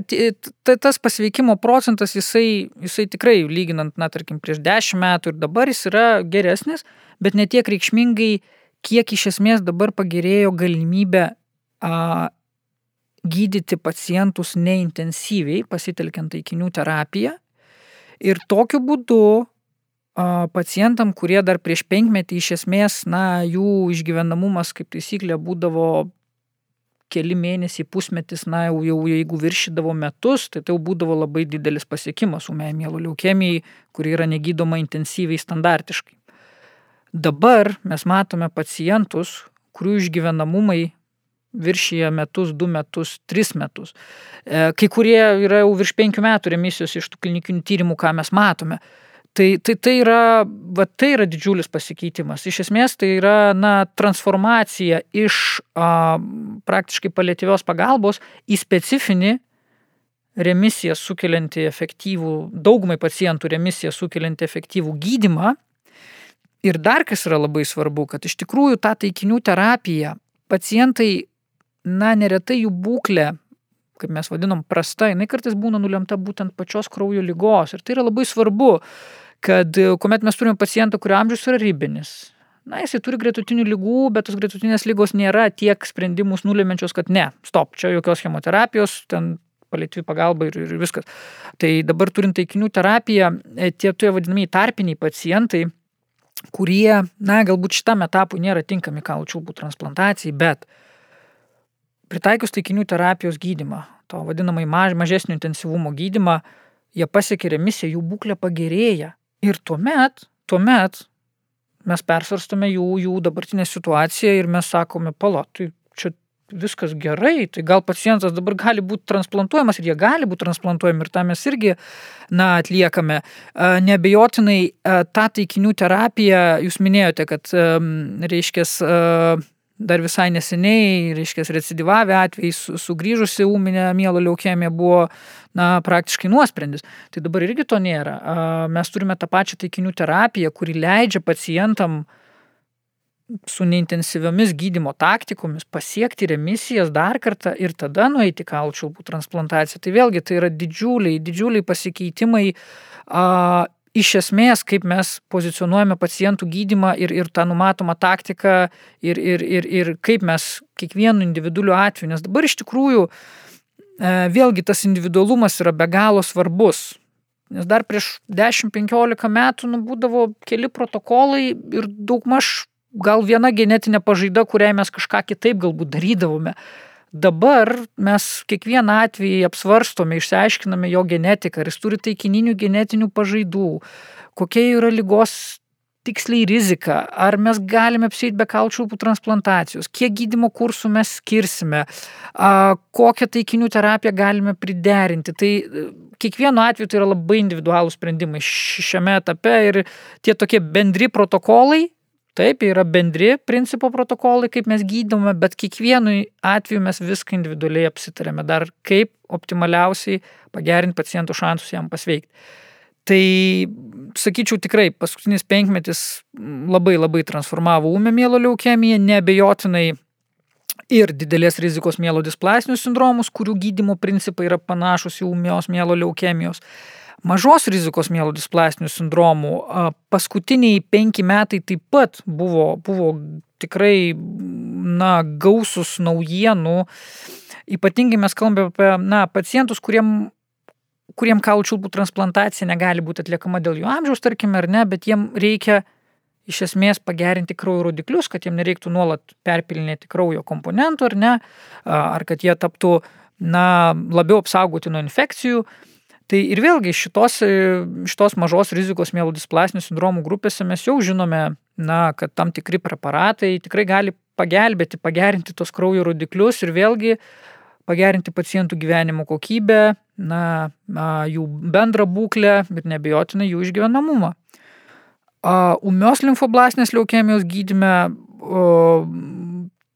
tai tas pasveikimo procentas, jisai, jisai tikrai, lyginant, na, tarkim, prieš dešimt metų ir dabar jis yra geresnis, bet netiek reikšmingai kiek iš esmės dabar pagerėjo galimybė a, gydyti pacientus neintensyviai, pasitelkiant taikinių terapiją. Ir tokiu būdu a, pacientam, kurie dar prieš penkmetį iš esmės, na, jų išgyvenamumas kaip taisyklė būdavo keli mėnesiai, pusmetis, na, jau, jau jeigu viršydavo metus, tai tai jau būdavo labai didelis pasiekimas umė mielo leukemijai, kuri yra negydoma intensyviai standartiškai. Dabar mes matome pacientus, kurių išgyvenamumai viršyje metus, du metus, tris metus. E, kai kurie yra jau virš penkių metų remisijos iš tų klinikinių tyrimų, ką mes matome. Tai, tai, tai, yra, va, tai yra didžiulis pasikeitimas. Iš esmės tai yra na, transformacija iš a, praktiškai palėtyvios pagalbos į specifinį remisiją sukeliantį efektyvų, daugumai pacientų remisiją sukeliantį efektyvų gydimą Ir dar kas yra labai svarbu, kad iš tikrųjų tą taikinių terapiją pacientai, na, neretai jų būklė, kaip mes vadinam, prasta, jinai kartais būna nulemta būtent pačios kraujo lygos. Ir tai yra labai svarbu, kad kuomet mes turime pacientą, kurio amžius yra ribinis, na, jisai turi gretutinių lygų, bet tos gretutinės lygos nėra tiek sprendimus nulemenčios, kad ne, stop, čia jokios chemoterapijos, ten paliatyvi pagalba ir, ir viskas. Tai dabar turint taikinių terapiją, e, tie tie vadinamieji tarpiniai pacientai, kurie, na, galbūt šitam etapui nėra tinkami kaulų čiulpų transplantacijai, bet pritaikius taikinių terapijos gydimą, to vadinamai maž, mažesnio intensyvumo gydimą, jie pasiekia remisiją, jų būklė pagerėja. Ir tuomet, tuomet mes persvarstame jų, jų dabartinę situaciją ir mes sakome, pala, tai čia viskas gerai, tai gal pacientas dabar gali būti transplantuojamas ir jie gali būti transplantuojami ir tą mes irgi na, atliekame. Nebejotinai tą taikinių terapiją, jūs minėjote, kad, reiškia, dar visai neseniai, reiškia, recidyvavę atvejai, sugrįžusi ūminė mielo leukemija buvo na, praktiškai nuosprendis. Tai dabar irgi to nėra. Mes turime tą pačią taikinių terapiją, kuri leidžia pacientam uh, su neintensyviomis gydymo taktikomis pasiekti remisijas dar kartą ir tada nueiti kalčiulpų transplantaciją. Tai vėlgi tai yra didžiuliai, didžiuliai pasikeitimai a, iš esmės, kaip mes pozicionuojame pacientų gydimą ir, ir tą numatomą taktiką ir, ir, ir, ir kaip mes kiekvienu individualiu atveju, nes dabar iš tikrųjų e, vėlgi tas individualumas yra be galo svarbus. Nes dar prieš 10-15 metų nu, būdavo keli protokolai ir daugmaž gal viena genetinė pažaida, kuriai mes kažką kitaip galbūt darydavome. Dabar mes kiekvieną atvejį apsvarstome, išsiaiškiname jo genetiką, ar jis turi taikininių genetinių pažaidų, kokia yra lygos tiksliai rizika, ar mes galime apsėti be kalčiulpų transplantacijos, kiek gydimo kursų mes skirsime, kokią taikinių terapiją galime priderinti. Tai e, kiekvienu atveju tai yra labai individualūs sprendimai šiame etape ir tie tokie bendri protokolai Taip, yra bendri principo protokolai, kaip mes gydome, bet kiekvienu atveju mes viską individualiai apsitarėme, dar kaip optimaliausiai pagerinti pacientų šansus jam pasveikti. Tai, sakyčiau, tikrai paskutinis penkmetis labai labai transformavo ūmę mielo leukemiją, nebejotinai ir didelės rizikos mielo displastinius sindromus, kurių gydimo principai yra panašus į ūmios mielo leukemijos mažos rizikos mielo displastinių sindromų. Paskutiniai penki metai taip pat buvo, buvo tikrai na, gausus naujienų. Ypatingai mes kalbame apie na, pacientus, kuriem, kuriem kaulų čiulpų transplantacija negali būti atliekama dėl jų amžiaus, tarkime, ar ne, bet jiem reikia iš esmės pagerinti kraujo rodiklius, kad jiem nereiktų nuolat perpilinėti kraujo komponentų, ar ne, ar kad jie taptų na, labiau apsaugoti nuo infekcijų. Tai ir vėlgi šitos, šitos mažos rizikos mielodisplastinių sindromų grupėse mes jau žinome, na, kad tam tikri preparatai tikrai gali pagelbėti, pagerinti tos kraujo rodiklius ir vėlgi pagerinti pacientų gyvenimo kokybę, na, jų bendrą būklę ir nebejotinai jų išgyvenamumą. Umios limfoblastinės leukemijos gydime o,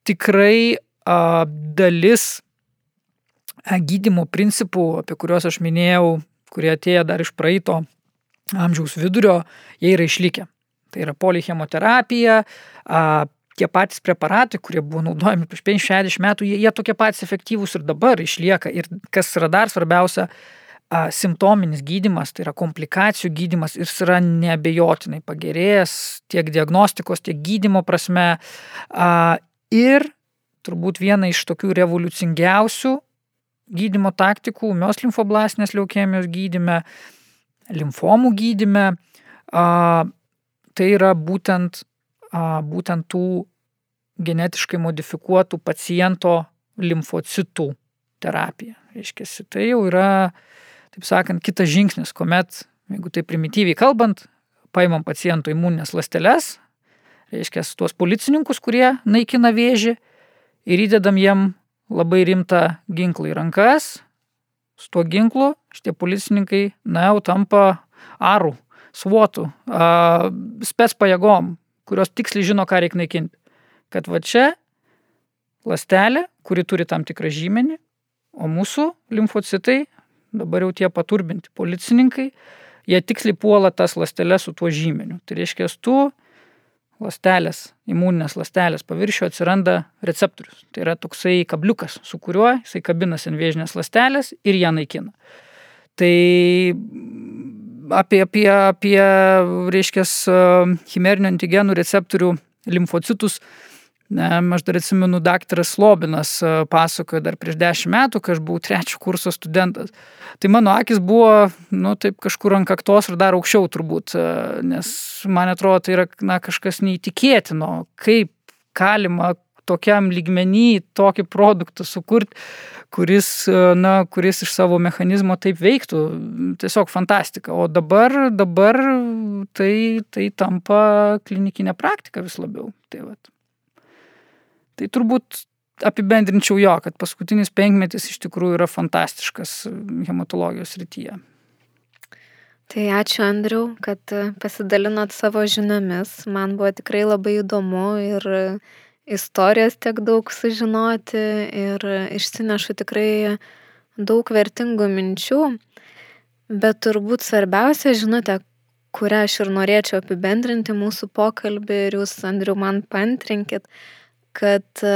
tikrai a, dalis gydimo principų, apie kuriuos aš minėjau, kurie atėjo dar iš praeito amžiaus vidurio, jie yra išlikę. Tai yra polichemoterapija, tie patys preparatai, kurie buvo naudojami prieš 50-60 metų, jie, jie tokie patys efektyvūs ir dabar išlieka. Ir kas yra dar svarbiausia, simptominis gydimas, tai yra komplikacijų gydimas jis yra nebejotinai pagerėjęs tiek diagnostikos, tiek gydimo prasme. Ir turbūt viena iš tokių revoliucingiausių gydimo taktikų, mios limfoblastinės leukemijos gydyme, limfomų gydyme, a, tai yra būtent, a, būtent tų genetiškai modifikuotų paciento limfocitų terapija. Reiškia, tai jau yra, taip sakant, kitas žingsnis, kuomet, jeigu tai primityviai kalbant, paimam paciento imuninės lasteles, reiškia, tuos policininkus, kurie naikina vėžį ir įdedam jiem labai rimtą ginklą į rankas, su tuo ginklu šitie policininkai, na, jau tampa arų, svotų, spets pajėgom, kurios tiksliai žino, ką reikia naikinti. Kad va čia lastelė, kuri turi tam tikrą žymenį, o mūsų limfocitai, dabar jau tie paturbinti policininkai, jie tiksliai puola tas lastelės su tuo žymeniu. Tai reiškia, tu lastelės, imuninės lastelės paviršių atsiranda receptorius. Tai yra toksai kabliukas, su kuriuo jisai kabinasi ant vėžinės lastelės ir ją naikina. Tai apie, apie, apie reiškia, chimerinio antigenų receptorių limfocitus Ne, aš dar atsimenu, daktaras Slobinas e, pasakojo dar prieš dešimt metų, kai aš buvau trečio kurso studentas. Tai mano akis buvo, nu, taip kažkur ant kaktos ir dar aukščiau turbūt, e, nes man atrodo, tai yra, na, kažkas neįtikėtino, kaip galima tokiam lygmenį tokį produktą sukurti, kuris, na, kuris iš savo mechanizmo taip veiktų. Tiesiog fantastika. O dabar, dabar tai, tai tampa klinikinė praktika vis labiau. Tai, vat. Tai turbūt apibendrinčiau jo, kad paskutinis penkmetis iš tikrųjų yra fantastiškas hematologijos rytyje. Tai ačiū Andriu, kad pasidalinot savo žiniomis. Man buvo tikrai labai įdomu ir istorijos tiek daug sužinoti ir išsinešu tikrai daug vertingų minčių. Bet turbūt svarbiausia žinutė, kurią aš ir norėčiau apibendrinti mūsų pokalbį ir jūs, Andriu, man pantrinkit, kad e,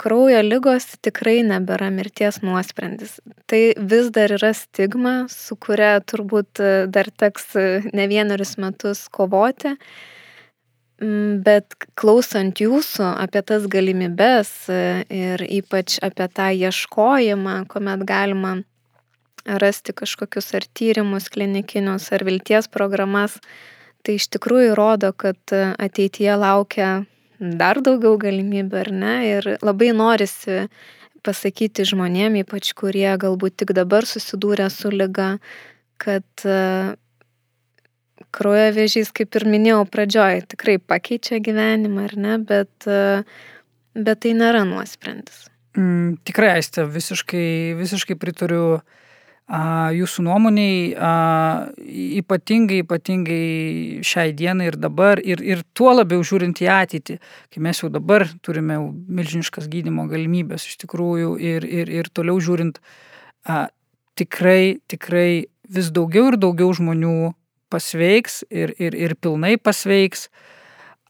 kraujo lygos tikrai nebėra mirties nuosprendis. Tai vis dar yra stigma, su kuria turbūt e, dar teks e, ne vienerius metus kovoti. Mm, bet klausant jūsų apie tas galimybes e, ir ypač apie tą ieškojimą, kuomet galima rasti kažkokius ar tyrimus klinikinius, ar vilties programas, tai iš tikrųjų rodo, kad ateityje laukia dar daugiau galimybių, ar ne? Ir labai norisi pasakyti žmonėm, ypač kurie galbūt tik dabar susidūrė su lyga, kad e, kraujo vėžys, kaip ir minėjau pradžioj, tikrai pakeičia gyvenimą, ar ne, bet, e, bet tai nėra nuosprendis. Mm, tikrai, Aistė, visiškai, visiškai pritariu uh, jūsų nuomoniai ypatingai, ypatingai šiai dienai ir dabar ir, ir tuo labiau žiūrint į ateitį, kai mes jau dabar turime milžiniškas gydimo galimybės iš tikrųjų ir, ir, ir toliau žiūrint, tikrai, tikrai vis daugiau ir daugiau žmonių pasveiks ir, ir, ir pilnai pasveiks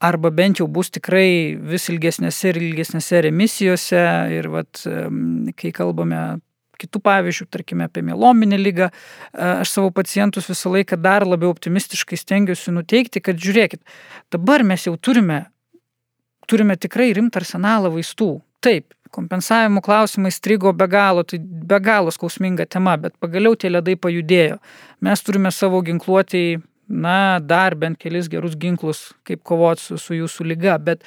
arba bent jau bus tikrai vis ilgesnėse ir ilgesnėse remisijose ir vat, kai kalbame kitų pavyzdžių, tarkime apie mielominę lygą, aš savo pacientus visą laiką dar labiau optimistiškai stengiuosi nuteikti, kad žiūrėkit, dabar mes jau turime, turime tikrai rimtą arsenalą vaistų. Taip, kompensavimo klausimai strigo be galo, tai be galo skausminga tema, bet pagaliau tie ledai pajudėjo. Mes turime savo ginkluotėjai, na, dar bent kelis gerus ginklus, kaip kovoti su, su jūsų lyga, bet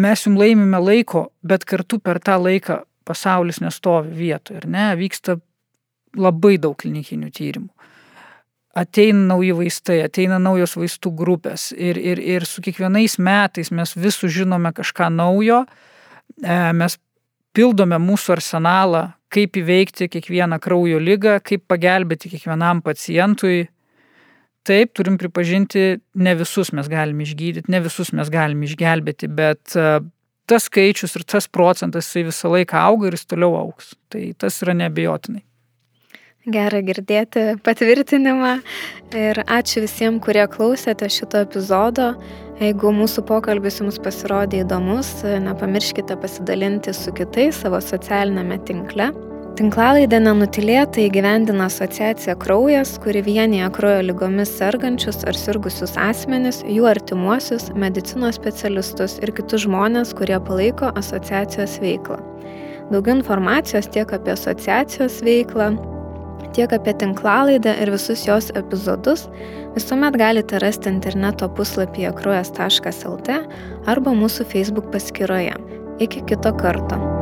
mes jums laimime laiko, bet kartu per tą laiką pasaulis nestovi vietoje, ar ne, vyksta labai daug klinikinių tyrimų. Ateina nauji vaistai, ateina naujos vaistų grupės ir, ir, ir su kiekvienais metais mes vis sužinome kažką naujo, e, mes pildome mūsų arsenalą, kaip įveikti kiekvieną kraujo lygą, kaip pagelbėti kiekvienam pacientui. Taip, turim pripažinti, ne visus mes galime išgydyti, ne visus mes galime išgelbėti, bet e, tas skaičius ir tas procentas jisai visą laiką auga ir jis toliau auks. Tai tas yra nebejotinai. Gera girdėti patvirtinimą ir ačiū visiems, kurie klausėte šito epizodo. Jeigu mūsų pokalbis jums pasirodė įdomus, nepamirškite pasidalinti su kitais savo socialinėme tinkle. Tinklalaidę nenutilėtai įgyvendina asociacija Kraujas, kuri vienyje kraujo lygomis sergančius ar sirgusius asmenis, jų artimuosius, medicinos specialistus ir kitus žmonės, kurie palaiko asociacijos veiklą. Daugiau informacijos tiek apie asociacijos veiklą, tiek apie tinklalaidę ir visus jos epizodus visuomet galite rasti interneto puslapyje kraujas.lt arba mūsų Facebook paskyroje. Iki kito karto.